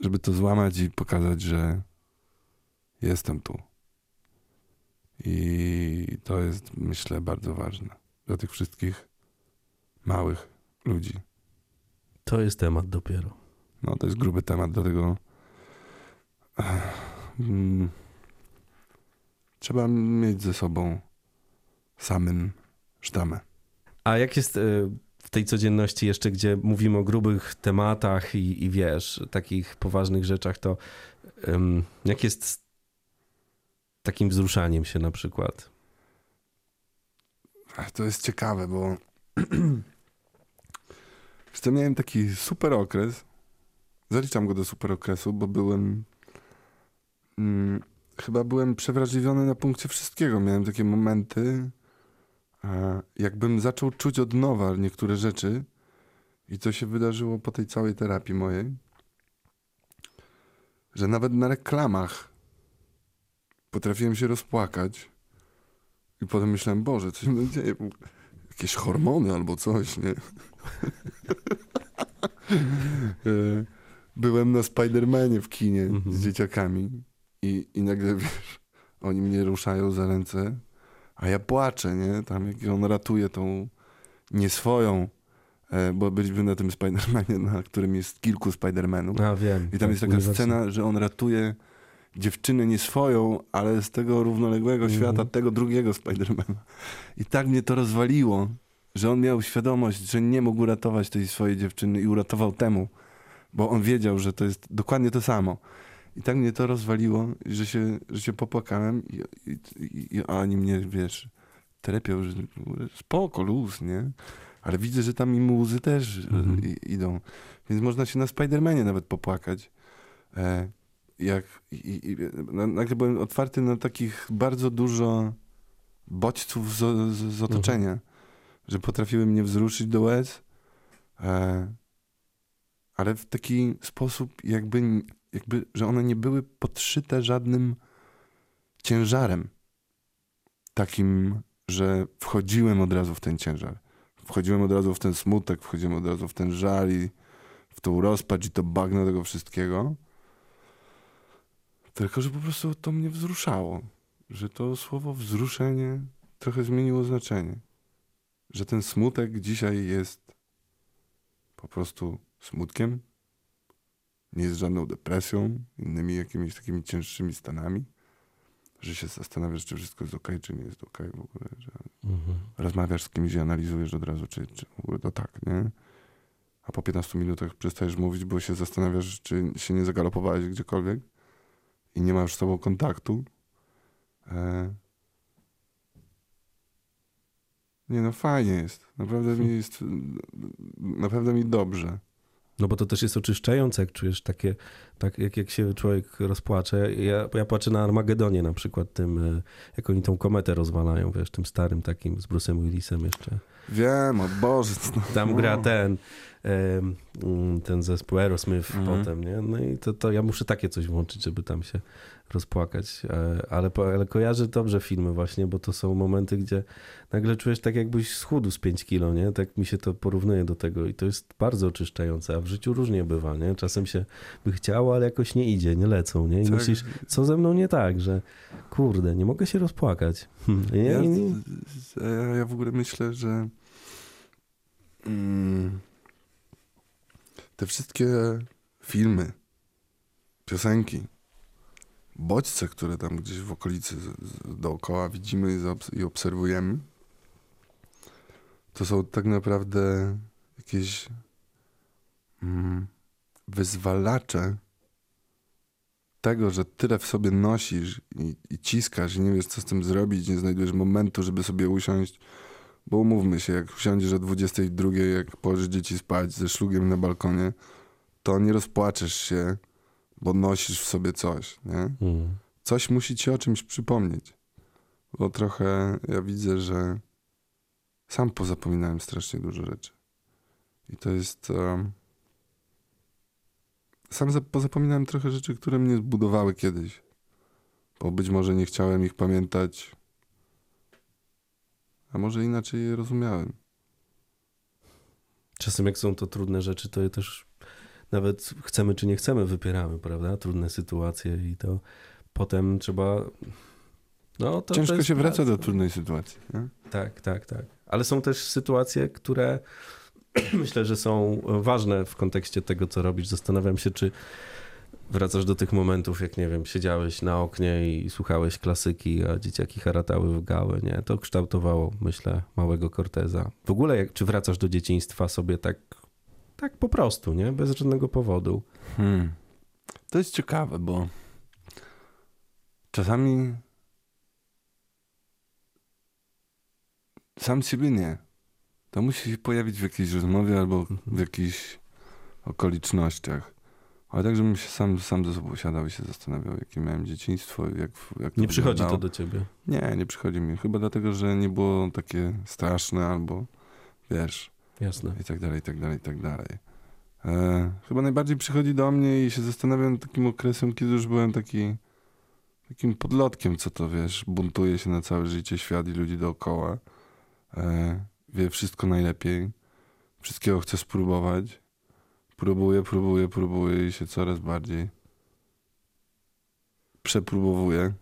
żeby to złamać i pokazać, że jestem tu. I to jest, myślę, bardzo ważne dla tych wszystkich małych ludzi. To jest temat dopiero. No, to jest gruby temat, dlatego mm, trzeba mieć ze sobą samym sztamę. A jak jest y, w tej codzienności jeszcze, gdzie mówimy o grubych tematach i, i wiesz, takich poważnych rzeczach, to jak jest z takim wzruszaniem się na przykład? To jest ciekawe, bo Co, miałem taki super okres. Zaliczam go do super okresu, bo byłem. Mm, chyba byłem przewrażliwiony na punkcie wszystkiego. Miałem takie momenty, a, jakbym zaczął czuć od nowa niektóre rzeczy. I to się wydarzyło po tej całej terapii mojej. Że nawet na reklamach potrafiłem się rozpłakać. I potem myślałem, Boże, coś mi dzieje. Jakieś hormony albo coś, nie? E, Byłem na Spidermanie w kinie Mhm. z dzieciakami i, i nagle, wiesz, oni mnie ruszają za ręce, a ja płaczę, nie? Tam jak on ratuje tą nieswoją, e, bo byliśmy na tym Spidermanie, na którym jest kilku Spidermanów. A wiem. I tam tak, jest taka scena, że on ratuje dziewczynę nie swoją, ale z tego równoległego Mhm. świata, tego drugiego Spidermana. I tak mnie to rozwaliło, że on miał świadomość, że nie mógł uratować tej swojej dziewczyny i uratował temu, bo on wiedział, że to jest dokładnie to samo. I tak mnie to rozwaliło, że się, że się popłakałem i, i, i, oni mnie, wiesz, trepią, że spoko, luz, nie? Ale widzę, że tam im łzy też Mhm. i, idą. Więc można się na Spidermanie nawet popłakać. E, jak, i, i, na- nagle byłem otwarty na takich bardzo dużo bodźców z, z, z otoczenia, że potrafiły mnie wzruszyć do łez, e, ale w taki sposób jakby, jakby, że one nie były podszyte żadnym ciężarem. Takim, że wchodziłem od razu w ten ciężar. Wchodziłem od razu w ten smutek, wchodziłem od razu w ten żal i w tą rozpacz i to bagno tego wszystkiego. Tylko, że po prostu to mnie wzruszało. Że to słowo wzruszenie trochę zmieniło znaczenie. Że ten smutek dzisiaj jest po prostu smutkiem, nie jest żadną depresją, innymi jakimiś takimi cięższymi stanami, że się zastanawiasz, czy wszystko jest ok, czy nie jest ok w ogóle, że Mhm. rozmawiasz z kimś i analizujesz od razu, czy, czy w ogóle to tak, nie? A po 15 minutach przestajesz mówić, bo się zastanawiasz, czy się nie zagalopowałeś gdziekolwiek i nie masz z sobą kontaktu. E... Nie no, fajnie jest. Naprawdę mi jest, naprawdę mi dobrze. No bo to też jest oczyszczające, jak czujesz takie, tak jak, jak się człowiek rozpłacze. Ja, ja płaczę na Armagedonie na przykład tym, e, jak oni tą kometę rozwalają, wiesz, tym starym takim z Bruce'em Willisem jeszcze. Wiem, o Boże. Tam gra ten, ten zespół Aerosmith Mhm. potem, nie? No i to, to ja muszę takie coś włączyć, żeby tam się rozpłakać. E, Ale, ale kojarzę dobrze filmy właśnie, bo to są momenty, gdzie nagle czujesz tak jakbyś schudł z 5 kilo, nie? Tak mi się to porównuje do tego i to jest bardzo oczyszczające, a w życiu różnie bywa, nie? Czasem się by chciało, ale jakoś nie idzie, nie lecą, nie? I Tak. myślisz, co ze mną nie tak, że kurde, nie mogę się rozpłakać. Hm, nie, Ja, nie, nie. ja, ja w ogóle myślę, że mm, te wszystkie filmy, piosenki, bodźce, które tam gdzieś w okolicy dookoła widzimy i obserwujemy, to są tak naprawdę jakieś mm, wyzwalacze tego, że tyle w sobie nosisz i, i ciskasz i nie wiesz, co z tym zrobić, nie znajdujesz momentu, żeby sobie usiąść, bo umówmy się, jak usiądziesz o 22, jak położysz dzieci spać ze szlugiem na balkonie, to nie rozpłaczesz się, bo nosisz w sobie coś, nie? Mm. Coś musi ci o czymś przypomnieć. Bo trochę ja widzę, że sam pozapominałem strasznie dużo rzeczy. I to jest... em, sam za- pozapominałem trochę rzeczy, które mnie zbudowały kiedyś. Bo być może nie chciałem ich pamiętać, a może inaczej je rozumiałem. Czasem jak są to trudne rzeczy, to je też nawet chcemy czy nie chcemy wypieramy, prawda? Trudne sytuacje i to potem trzeba... No, to, Ciężko to się wraca do trudnej sytuacji. Nie? Tak, tak, tak. Ale są też sytuacje, które myślę, że są ważne w kontekście tego, co robisz. Zastanawiam się, czy wracasz do tych momentów, jak nie wiem, siedziałeś na oknie i słuchałeś klasyki, a dzieciaki haratały w gałę, nie? To kształtowało, myślę, małego Corteza. W ogóle, jak, czy wracasz do dzieciństwa sobie tak, tak po prostu, nie? Bez żadnego powodu. Hmm. To jest ciekawe, bo czasami sam siebie nie. To musi się pojawić w jakiejś rozmowie albo w Mhm. jakichś okolicznościach. Ale tak, żebym się sam, sam ze sobą siadał i się zastanawiał, jakie miałem dzieciństwo, jak, jak Nie przychodzi to do ciebie. Nie, nie przychodzi mi. Chyba dlatego, że nie było takie straszne albo wiesz, Jasne. i tak dalej, i tak dalej, i tak dalej. E, chyba najbardziej przychodzi do mnie i się zastanawiam takim okresem, kiedy już byłem taki takim podlotkiem, co to wiesz, buntuje się na całe życie świat i ludzi dookoła. E, wie wszystko najlepiej. Wszystkiego chce spróbować. Próbuje, próbuje, próbuje i się coraz bardziej przepróbowuje.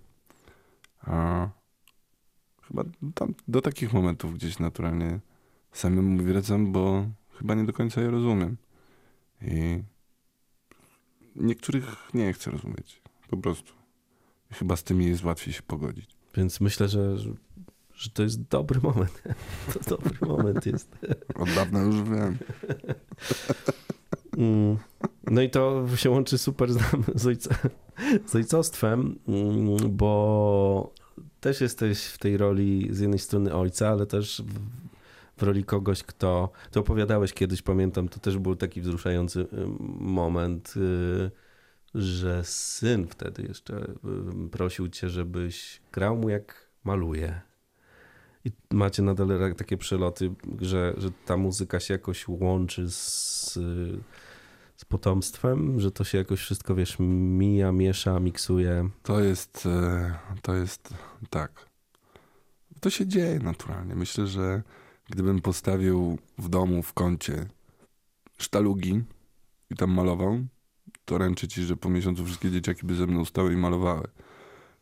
A chyba tam, do takich momentów gdzieś naturalnie samemu wracam, bo chyba nie do końca je rozumiem. I niektórych nie chcę rozumieć. Po prostu. Chyba z tymi jest łatwiej się pogodzić. Więc myślę, że, że, że to jest dobry moment. To dobry moment jest. Od dawna już wiem. Mm. No i to się łączy super z, z, ojca, z ojcostwem, mm, bo też jesteś w tej roli z jednej strony ojca, ale też w, roli kogoś, kto. Ty opowiadałeś kiedyś, pamiętam, to też był taki wzruszający y, moment, y, że syn wtedy jeszcze y, prosił cię, żebyś grał mu jak maluje. I macie nadal takie przeloty, że, że ta muzyka się jakoś łączy z, z potomstwem, że to się jakoś wszystko, wiesz, mija, miesza, miksuje. To jest, e, to jest tak. To się dzieje naturalnie. Myślę, że gdybym postawił w domu w kącie sztalugi i tam malował, to ręczę ci, że po miesiącu wszystkie dzieciaki by ze mną stały i malowały.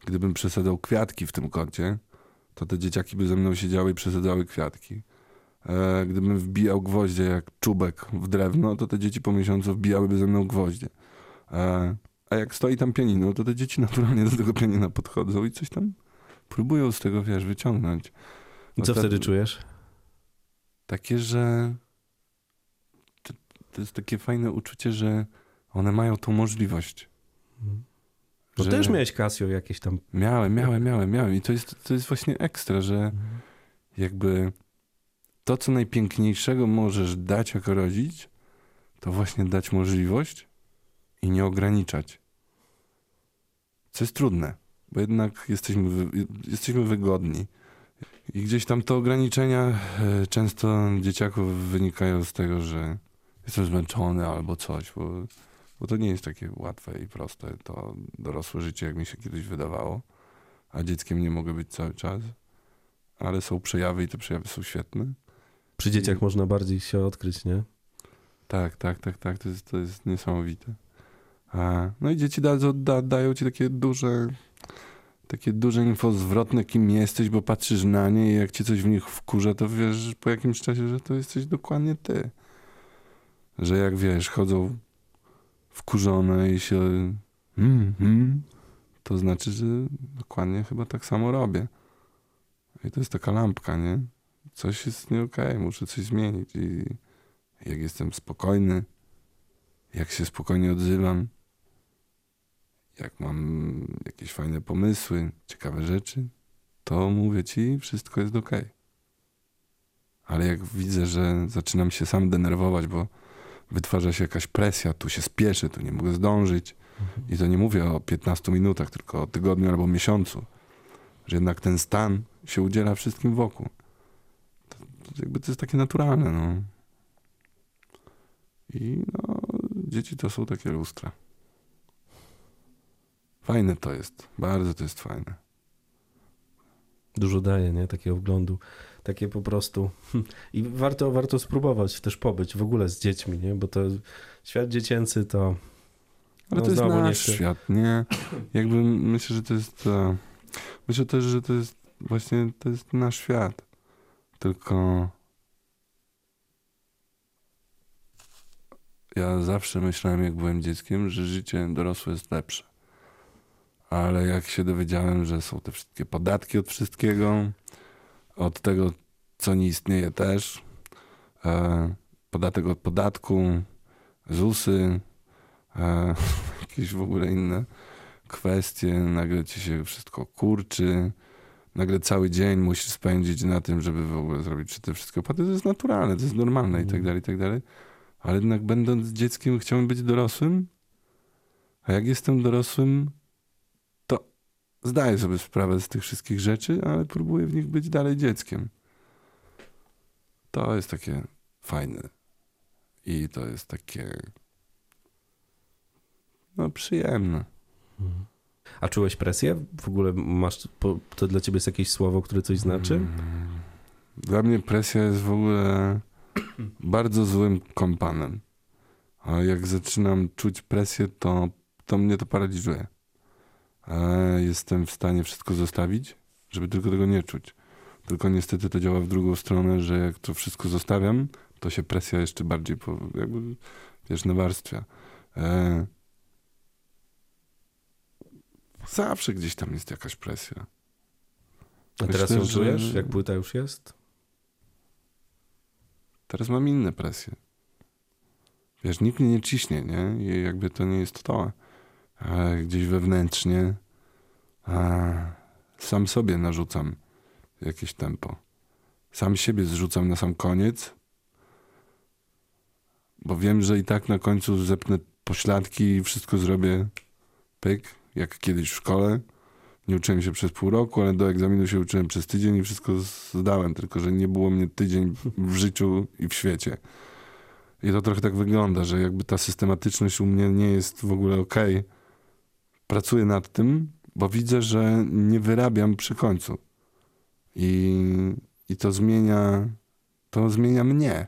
Gdybym przesadzał kwiatki w tym kącie, to te dzieciaki by ze mną siedziały i przesadzały kwiatki. E, gdybym wbijał gwoździe jak czubek w drewno, to te dzieci po miesiącu wbijałyby ze mną gwoździe. E, a jak stoi tam pianino, to te dzieci naturalnie do tego pianina podchodzą i coś tam próbują z tego, wiesz, wyciągnąć. I co wtedy czujesz? Takie, że to, to jest takie fajne uczucie, że one mają tą możliwość. Bo że- też miałeś Casio jakieś tam. Miałem, miałem, miałem, miałem. I to jest, to jest właśnie ekstra, że jakby to, co najpiękniejszego możesz dać jako rodzic, to właśnie dać możliwość i nie ograniczać. Co jest trudne, bo jednak jesteśmy, jesteśmy wygodni. I gdzieś tam te ograniczenia e, często dzieciaków wynikają z tego, że jestem zmęczony albo coś, bo, bo to nie jest takie łatwe i proste, to dorosłe życie, jak mi się kiedyś wydawało, a dzieckiem nie mogę być cały czas, ale są przejawy i te przejawy są świetne. Przy dzieciach można bardziej się odkryć, nie? Tak, tak, tak, tak, to jest, to jest niesamowite. A, no i dzieci da, da, dają ci takie duże, takie duże info zwrotne, kim jesteś, bo patrzysz na nie i jak ci coś w nich wkurza, to wiesz po jakimś czasie, że to jesteś dokładnie ty. Że jak wiesz, chodzą wkurzone i się mm, mm, to znaczy, że dokładnie chyba tak samo robię. I to jest taka lampka, nie? Coś jest nie okej, muszę coś zmienić i jak jestem spokojny, jak się spokojnie odzywam, jak mam jakieś fajne pomysły, ciekawe rzeczy, to mówię ci, wszystko jest ok. Ale jak widzę, że zaczynam się sam denerwować, bo wytwarza się jakaś presja, tu się spieszę, tu nie mogę zdążyć. I to nie mówię o 15 minutach, tylko o tygodniu albo miesiącu. Że jednak ten stan się udziela wszystkim wokół. To, to jakby to jest takie naturalne, no. I no, dzieci to są takie lustra. Fajne to jest, bardzo to jest fajne. Dużo daje, nie? Takiego wglądu. Takie po prostu. I warto, warto spróbować też pobyć w ogóle z dziećmi, nie? Bo to świat dziecięcy to. Ale No to jest znowu nasz świat, nie? Jakby myślę, że to jest. E, myślę też, że to jest właśnie to jest nasz świat. Tylko ja zawsze myślałem, jak byłem dzieckiem, że życie dorosłe jest lepsze. Ale jak się dowiedziałem, że są te wszystkie podatki od wszystkiego, od tego, co nie istnieje też, e, podatek od podatku, ZUSy, e, jakieś w ogóle inne kwestie, nagle ci się wszystko kurczy, nagle cały dzień musisz spędzić na tym, żeby w ogóle zrobić te wszystkie opłaty, to jest naturalne, to jest normalne i tak dalej, i tak dalej. Ale jednak będąc dzieckiem chciałem być dorosłym, a jak jestem dorosłym, zdaję sobie sprawę z tych wszystkich rzeczy, ale próbuję w nich być dalej dzieckiem. To jest takie fajne. I to jest takie no przyjemne. A czułeś presję? W ogóle masz, to dla ciebie jest jakieś słowo, które coś znaczy? Mm. Dla mnie presja jest w ogóle bardzo złym kompanem. A jak zaczynam czuć presję, to, to mnie to paraliżuje. Jestem w stanie wszystko zostawić, żeby tylko tego nie czuć. Tylko niestety to działa w drugą stronę, że jak to wszystko zostawiam, to się presja jeszcze bardziej, po, jakby, wiesz, nawarstwia. E, zawsze gdzieś tam jest jakaś presja. A teraz Myślę, ją że- czujesz, jak płyta już jest? Teraz mam inne presje. Wiesz, nikt mnie nie ciśnie, nie? I jakby to nie jest to. A gdzieś wewnętrznie sam sobie narzucam jakieś tempo. Sam siebie zrzucam na sam koniec, bo wiem, że i tak na końcu zepnę pośladki i wszystko zrobię pyk, jak kiedyś w szkole. Nie uczyłem się przez pół roku, ale do egzaminu się uczyłem przez tydzień i wszystko zdałem, tylko że nie było mnie tydzień w życiu i w świecie. I to trochę tak wygląda, że jakby ta systematyczność u mnie nie jest w ogóle okej. Pracuję nad tym, bo widzę, że nie wyrabiam przy końcu. I, i to zmienia, to zmienia mnie.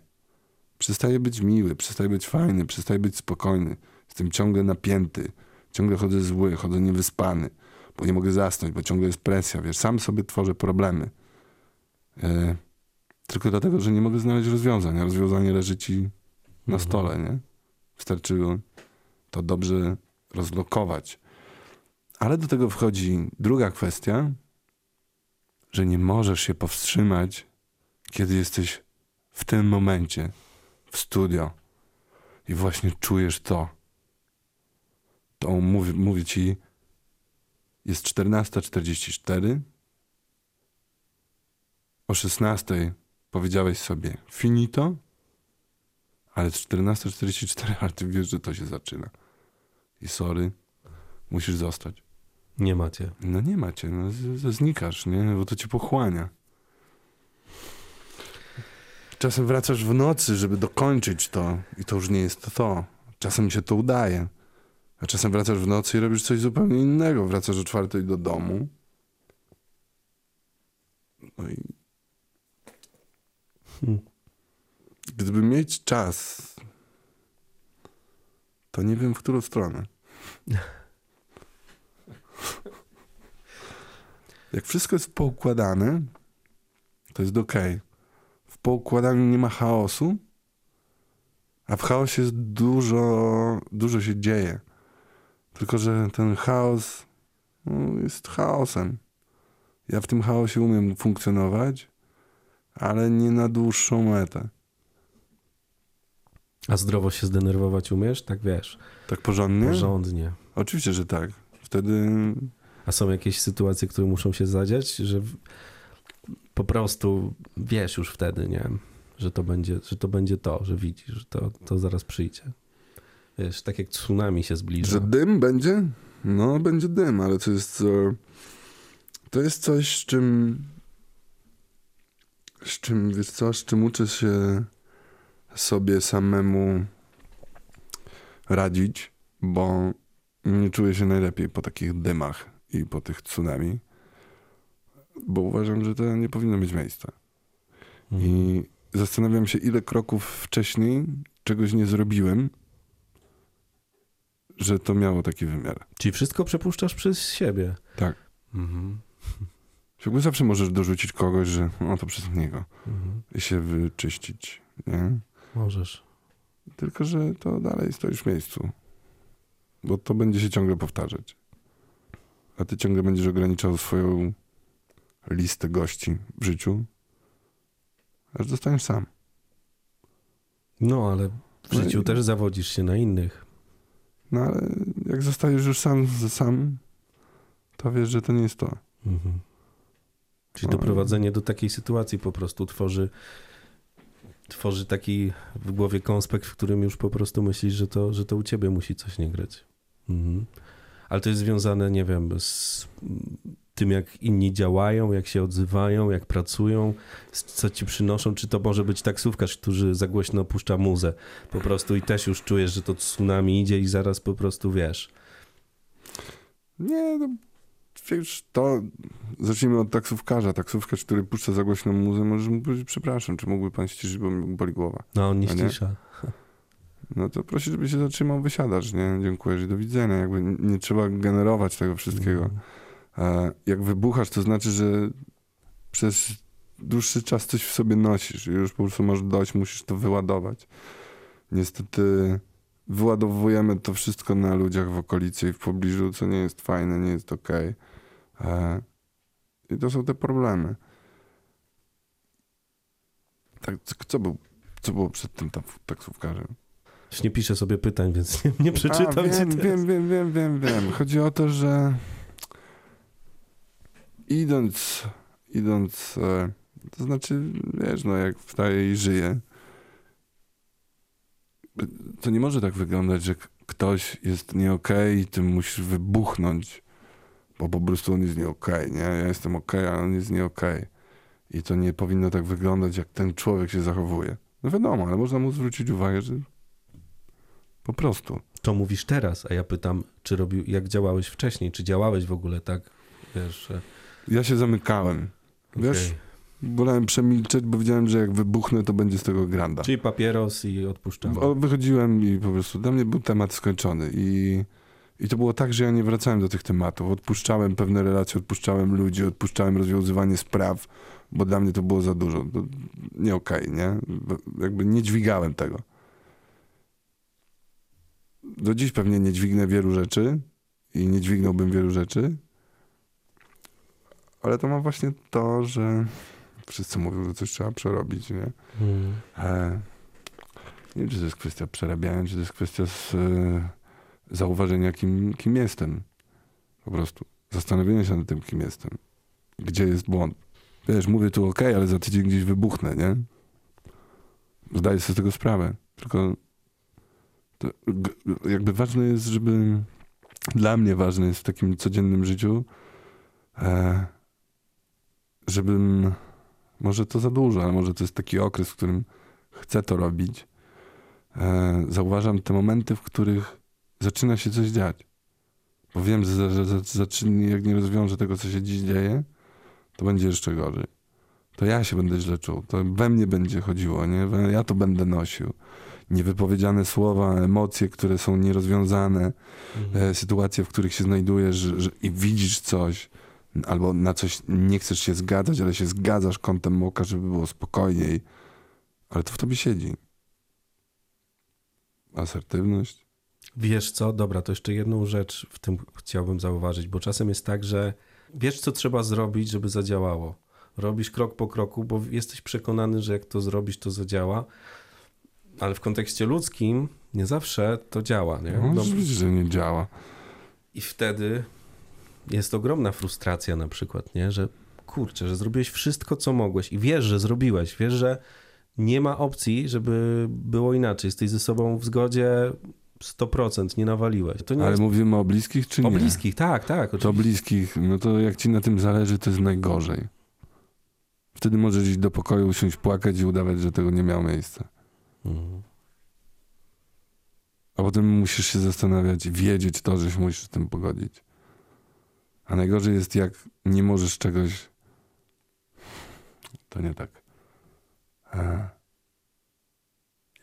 Przestaję być miły, przestaję być fajny, przestaję być spokojny. Jestem ciągle napięty, ciągle chodzę zły, chodzę niewyspany, bo nie mogę zasnąć, bo ciągle jest presja, wiesz, sam sobie tworzę problemy. E, tylko dlatego, że nie mogę znaleźć rozwiązania. Rozwiązanie leży ci na Mhm. stole, nie? Wystarczy to dobrze rozlokować. Ale do tego wchodzi druga kwestia, że nie możesz się powstrzymać, kiedy jesteś w tym momencie w studio i właśnie czujesz to. To mówi, mówi ci, jest 14.44, o 16.00 powiedziałeś sobie finito, ale 14.44, ale ty wiesz, że to się zaczyna. I sorry, musisz zostać. Nie macie. No nie macie, no znikasz, nie? Bo to cię pochłania. Czasem wracasz w nocy, żeby dokończyć to i to już nie jest to to. Czasem się to udaje. A czasem wracasz w nocy i robisz coś zupełnie innego. Wracasz o czwartej do domu. No i Hmm. gdyby mieć czas, to nie wiem, w którą stronę. Jak wszystko jest poukładane, to jest ok. W poukładaniu nie ma chaosu, a w chaosie jest dużo, dużo się dzieje. Tylko, że ten chaos no, jest chaosem. Ja w tym chaosie umiem funkcjonować, ale nie na dłuższą metę. A zdrowo się zdenerwować umiesz? Tak wiesz, Tak porządnie? porządnie. Oczywiście, że tak. Wtedy A są jakieś sytuacje, które muszą się zadziać, że po prostu wiesz już wtedy, nie? Że to będzie, że to, będzie to, że widzisz, że to, to zaraz przyjdzie. Wiesz, tak jak tsunami się zbliża. Że dym będzie? No, będzie dym, ale to jest. e, To jest coś, z czym. Z czym, wiesz co, z czym uczę się sobie samemu radzić, bo nie czuję się najlepiej po takich dymach i po tych tsunami, bo uważam, że to nie powinno mieć miejsca. Mhm. I zastanawiam się, ile kroków wcześniej czegoś nie zrobiłem, że to miało taki wymiar. Czyli wszystko przepuszczasz przez siebie. Tak. Mhm. Jakby zawsze możesz dorzucić kogoś, że no to przez niego Mhm. i się wyczyścić, nie? Możesz. Tylko, że to dalej stoisz w miejscu. Bo to będzie się ciągle powtarzać. A ty ciągle będziesz ograniczał swoją listę gości w życiu, aż zostaniesz sam. No, ale w No życiu i- też zawodzisz się na innych. No ale jak zostajesz już sam, sam, to wiesz, że to nie jest to. Mhm. Czyli No. doprowadzenie do takiej sytuacji po prostu tworzy, tworzy taki w głowie konspekt, w którym już po prostu myślisz, że to, że to u ciebie musi coś nie grać. Mhm. Ale to jest związane, nie wiem, z tym, jak inni działają, jak się odzywają, jak pracują, co ci przynoszą. Czy to może być taksówkarz, który za głośno puszcza muzę po prostu i też już czujesz, że to tsunami idzie i zaraz po prostu wiesz. Nie, no, wiesz, to zacznijmy od taksówkarza. Taksówkarz, który puszcza za głośną muzę, możesz mu powiedzieć, przepraszam, czy mógłby pan ściszyć, bo mi boli głowa. No, on nie A nie? No to prosi, żeby się zatrzymał, wysiadasz, nie? Dziękuję, że do widzenia. Jakby nie, trzeba generować tego wszystkiego. Mhm. E, jak wybuchasz, to znaczy, że przez dłuższy czas coś w sobie nosisz i już po prostu masz dość, musisz to wyładować. Niestety wyładowujemy to wszystko na ludziach w okolicy i w pobliżu, co nie jest fajne, nie jest okej. E, I to są te problemy. Tak, co- był, co było przed tym tak- taksówkarzem? Już nie piszę sobie pytań, więc nie, nie przeczytam A, wiem, wiem, wiem, wiem, wiem, wiem. Chodzi o to, że idąc, idąc, e, to znaczy, wiesz, no jak wstaje i żyje, to nie może tak wyglądać, że ktoś jest nie okej i ty musisz wybuchnąć, bo po prostu on jest nie okej, nie? Ja jestem okej, a on jest nie okej. I to nie powinno tak wyglądać, jak ten człowiek się zachowuje. No wiadomo, ale można mu zwrócić uwagę, że po prostu. To mówisz teraz, a ja pytam, czy robił, jak działałeś wcześniej, czy działałeś w ogóle tak, wiesz. Ja się zamykałem. Wiesz, okej. wolałem przemilczeć, bo wiedziałem, że jak wybuchnę, to będzie z tego granda. Czyli papieros i odpuszczamy. O, Wychodziłem i po prostu dla mnie był temat skończony. I, I to było tak, że ja nie wracałem do tych tematów. Odpuszczałem pewne relacje, odpuszczałem ludzi, odpuszczałem rozwiązywanie spraw, bo dla mnie to było za dużo. To nie okej, nie? Jakby nie dźwigałem tego. Do dziś pewnie nie dźwignę wielu rzeczy i nie dźwignąłbym wielu rzeczy, ale to ma właśnie to, że wszyscy mówią, że coś trzeba przerobić, nie? Hmm. E, nie wiem, czy to jest kwestia przerabiania, czy to jest kwestia z, e, zauważenia, kim, kim jestem. Po prostu. Zastanowienia się nad tym, kim jestem. Gdzie jest błąd. Wiesz, mówię tu ok, ale za tydzień gdzieś wybuchnę, nie? Zdaję sobie z tego sprawę. Tylko to, jakby ważne jest, żeby dla mnie ważne jest w takim codziennym życiu, e, żebym może to za dużo, ale może to jest taki okres, w którym chcę to robić. E, zauważam te momenty, w których zaczyna się coś dziać. Bo wiem, że, że, że zacznie, jak nie rozwiążę tego, co się dziś dzieje, to będzie jeszcze gorzej. To ja się będę źle czuł. To we mnie będzie chodziło, nie? Ja to będę nosił. Niewypowiedziane słowa, emocje, które są nierozwiązane, Mhm. e, sytuacje, w których się znajdujesz że, że, i widzisz coś, albo na coś nie chcesz się zgadzać, ale się zgadzasz kątem oka, żeby było spokojniej, ale to w tobie siedzi. Asertywność. Wiesz co, dobra, to jeszcze jedną rzecz w tym chciałbym zauważyć, bo czasem jest tak, że wiesz, co trzeba zrobić, żeby zadziałało. Robisz krok po kroku, bo jesteś przekonany, że jak to zrobisz, to zadziała, ale w kontekście ludzkim nie zawsze to działa, nie? No, No, oczywiście, że nie działa. I wtedy jest ogromna frustracja na przykład, nie? Że kurczę, że zrobiłeś wszystko, co mogłeś i wiesz, że zrobiłeś, wiesz, że nie ma opcji, żeby było inaczej. Jesteś ze sobą w zgodzie 100%, nie nawaliłeś. To nie Ale jest... mówimy o bliskich czy nie? O bliskich, tak, tak. To oczywiście. bliskich, no to jak ci na tym zależy, to jest najgorzej. Wtedy możesz iść do pokoju, usiąść, płakać i udawać, że tego nie miało miejsca. A potem musisz się zastanawiać wiedzieć to, że się musisz z tym pogodzić. A najgorzej jest, jak nie możesz czegoś. To nie tak. A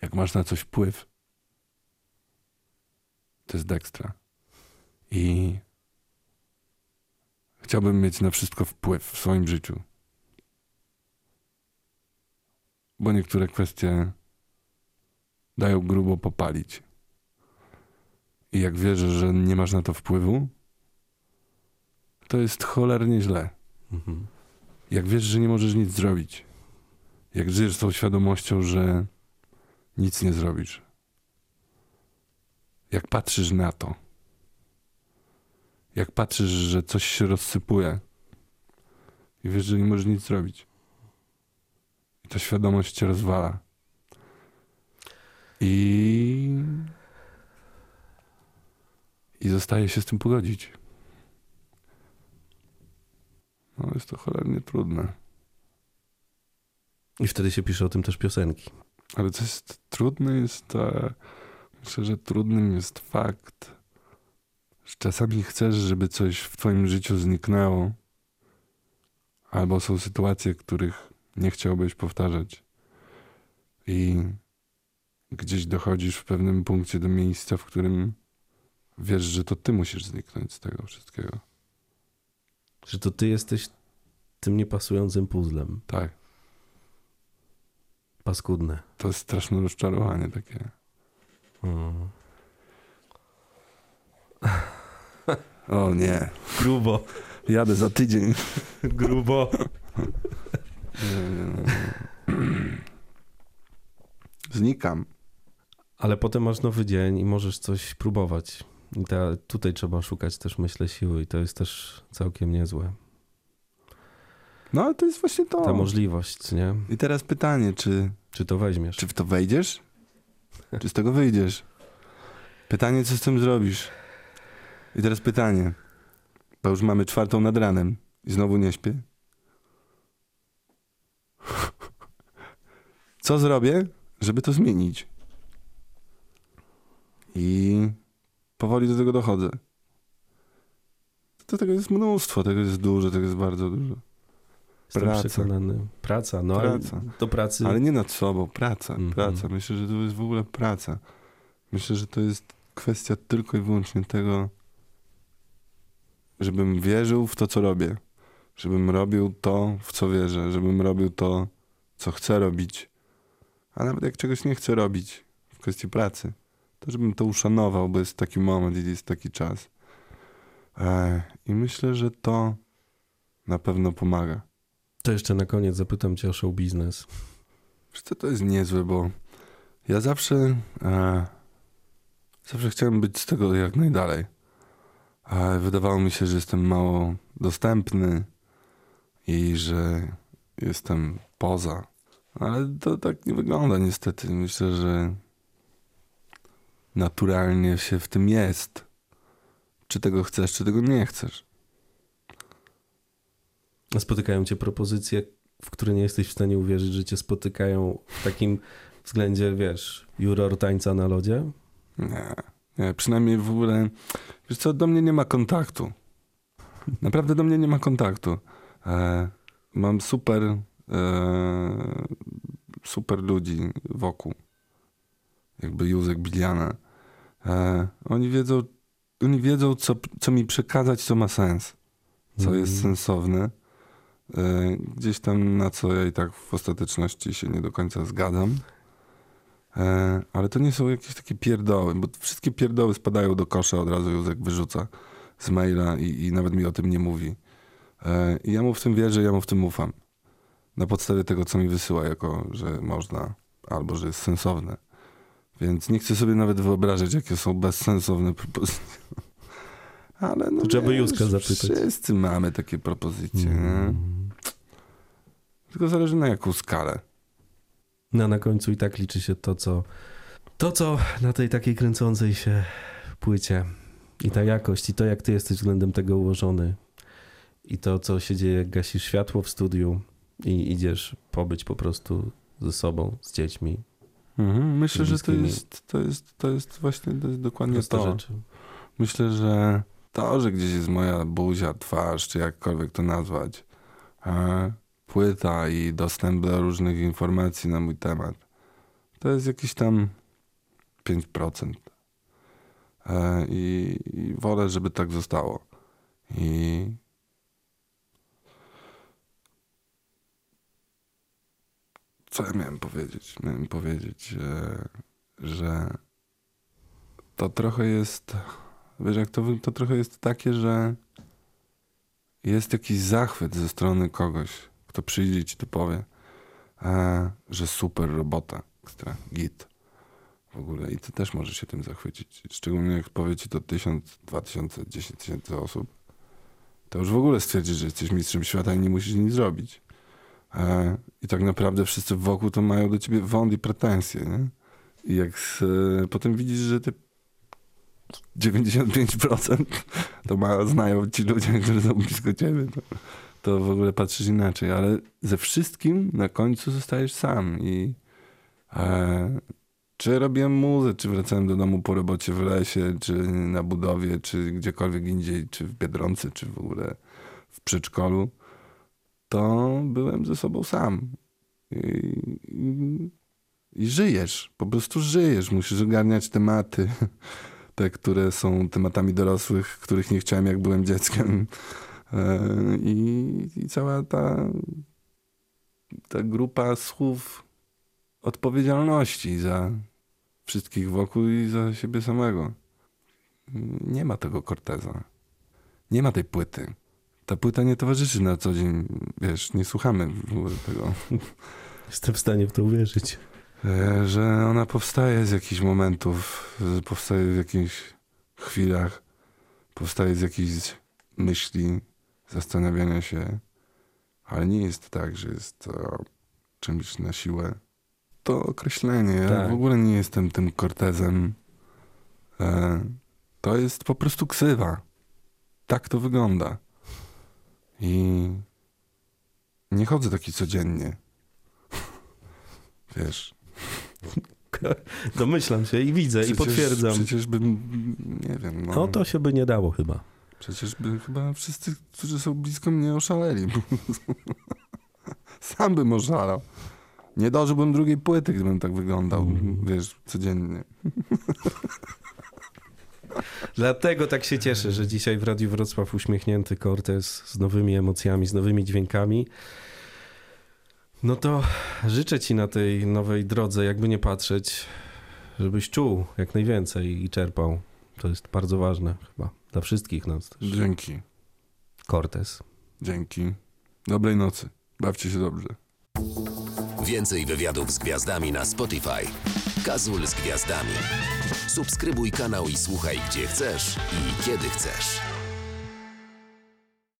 jak masz na coś wpływ, to jest dekstra. I chciałbym mieć na wszystko wpływ w swoim życiu. Bo niektóre kwestie dają grubo popalić. I jak wierzysz, że nie masz na to wpływu, to jest cholernie źle. Mhm. Jak wiesz, że nie możesz nic zrobić, jak żyjesz z tą świadomością, że nic nie zrobisz, jak patrzysz na to, jak patrzysz, że coś się rozsypuje, i wiesz, że nie możesz nic zrobić. I ta świadomość cię rozwala. I... I zostaje się z tym pogodzić. No jest to cholernie trudne. I wtedy się pisze o tym też piosenki. Ale co jest trudne jest, e, myślę, że trudnym jest fakt, że czasami chcesz, żeby coś w twoim życiu zniknęło, albo są sytuacje, których nie chciałbyś powtarzać. I gdzieś dochodzisz w pewnym punkcie do miejsca, w którym wiesz, że to ty musisz zniknąć z tego wszystkiego. Że to ty jesteś tym niepasującym puzzlem. Tak. Paskudne. To jest straszne rozczarowanie takie. Mm. O nie, Grubo. jadę za tydzień. Grubo. Znikam. Ale potem masz nowy dzień i możesz coś próbować. I ta, tutaj trzeba szukać też, myślę, siły i to jest też całkiem niezłe. No ale to jest właśnie to. Ta możliwość, nie? I teraz pytanie, czy, Czy to weźmiesz? czy w to wejdziesz? Czy z tego wyjdziesz? Pytanie, co z tym zrobisz? I teraz pytanie, bo już mamy czwartą nad ranem i znowu nie śpię. Co zrobię, żeby to zmienić? I powoli do tego dochodzę. To tego jest mnóstwo, tego jest dużo, tego jest bardzo dużo. Jestem praca. przekonany. Praca, no Praca. ale do pracy. Ale nie nad sobą, praca, Mhm. praca. Myślę, że to jest w ogóle praca. Myślę, że to jest kwestia tylko i wyłącznie tego, żebym wierzył w to, co robię. Żebym robił to, w co wierzę. Żebym robił to, co chcę robić. A nawet jak czegoś nie chcę robić w kwestii pracy, żebym to uszanował, bo jest taki moment i jest taki czas. Ech, I myślę, że to na pewno pomaga. To jeszcze na koniec zapytam cię o show biznes. Co, to jest niezłe, bo ja zawsze e, zawsze chciałem być z tego jak najdalej. A wydawało mi się, że jestem mało dostępny i że jestem poza. Ale to tak nie wygląda niestety. Myślę, że naturalnie się w tym jest. Czy tego chcesz, czy tego nie chcesz. A Spotykają cię propozycje, w które nie jesteś w stanie uwierzyć, że cię spotykają w takim względzie, wiesz, juror tańca na lodzie? Nie, nie, przynajmniej w ogóle, wiesz co, do mnie nie ma kontaktu. Naprawdę do mnie nie ma kontaktu. E, mam super, e, super ludzi wokół. Jakby Józek Biliana. E, oni wiedzą, oni wiedzą co, co mi przekazać, co ma sens. Co Mhm. jest sensowne. E, gdzieś tam na co ja i tak w ostateczności się nie do końca zgadzam. E, ale to nie są jakieś takie pierdoły, bo wszystkie pierdoły spadają do kosza, od razu Józek wyrzuca z maila i, i nawet mi o tym nie mówi. E, I ja mu w tym wierzę, ja mu w tym ufam. Na podstawie tego, co mi wysyła, jako że można, albo że jest sensowne. Więc nie chcę sobie nawet wyobrażać, jakie są bezsensowne propozycje. Ale no To trzeba by Józka zapytać. Wszyscy mamy takie propozycje? Mm. Tylko zależy na jaką skalę. No na końcu i tak liczy się to, co to, co na tej takiej kręcącej się płycie i ta jakość, i to, jak ty jesteś względem tego ułożony, i to, co się dzieje, jak gasisz światło w studiu i idziesz pobyć po prostu ze sobą, z dziećmi. Mhm, myślę, że to jest, to jest, to jest właśnie to jest dokładnie Proste to. rzeczy. Myślę, że to, że gdzieś jest moja buzia, twarz, czy jakkolwiek to nazwać, e, płyta i dostęp do różnych informacji na mój temat, to jest jakiś tam 5%. E, i, I wolę, żeby tak zostało. I co ja miałem powiedzieć? Miałem powiedzieć, że to trochę jest, wiesz, jak to, to trochę jest takie, że jest jakiś zachwyt ze strony kogoś, kto przyjdzie i ci to powie, e, że super robota, ekstra, git w ogóle i ty też możesz się tym zachwycić. Szczególnie jak powie ci to tysiąc, dwa tysiące, dziesięć tysięcy osób, to już w ogóle stwierdzisz, że jesteś mistrzem świata i nie musisz nic zrobić. E, I tak naprawdę wszyscy wokół to mają do ciebie wąd i pretensje, nie? I jak s- e, potem widzisz, że ty 95% to ma, znają ci ludzie, którzy są blisko ciebie, to, to w ogóle patrzysz inaczej, ale ze wszystkim na końcu zostajesz sam i e, czy robiłem muzę, czy wracałem do domu po robocie w lesie, czy na budowie, czy gdziekolwiek indziej, czy w Biedronce, czy w ogóle w przedszkolu, to byłem ze sobą sam. I, i, i żyjesz, po prostu żyjesz. Musisz ogarniać tematy, te, które są tematami dorosłych, których nie chciałem, jak byłem dzieckiem. E, I, i cała ta, ta grupa słów odpowiedzialności za wszystkich wokół i za siebie samego. Nie ma tego Corteza. Nie ma tej płyty. Ta płyta nie towarzyszy na co dzień, wiesz, nie słuchamy w ogóle tego. Jestem w stanie w to uwierzyć. E, Że ona powstaje z jakichś momentów, powstaje w jakichś chwilach, powstaje z jakichś myśli, zastanawiania się, ale nie jest tak, że jest to czymś na siłę. To określenie, ja Tak. w ogóle nie jestem tym Cortezem. E, To jest po prostu ksywa. Tak to wygląda. I nie chodzę taki codziennie. Wiesz, Domyślam się i widzę i Przecież- potwierdzam. Przecież bym, nie wiem, no, No to się by nie dało chyba. przecież by chyba wszyscy, którzy są blisko mnie oszaleli. Sam bym oszalał. Nie dożyłbym drugiej płyty, gdybym tak wyglądał, Mhm. wiesz, codziennie. Dlatego tak się cieszę, że dzisiaj w Radiu Wrocław uśmiechnięty Cortez z nowymi emocjami, z nowymi dźwiękami. No to życzę ci na tej nowej drodze, jakby nie patrzeć, żebyś czuł jak najwięcej i czerpał. To jest bardzo ważne chyba dla wszystkich nas też. Dzięki, Cortez. dzięki. Dobrej nocy. Bawcie się dobrze. Więcej wywiadów z gwiazdami na Spotify. Kazul z gwiazdami. Subskrybuj kanał i słuchaj gdzie chcesz i kiedy chcesz.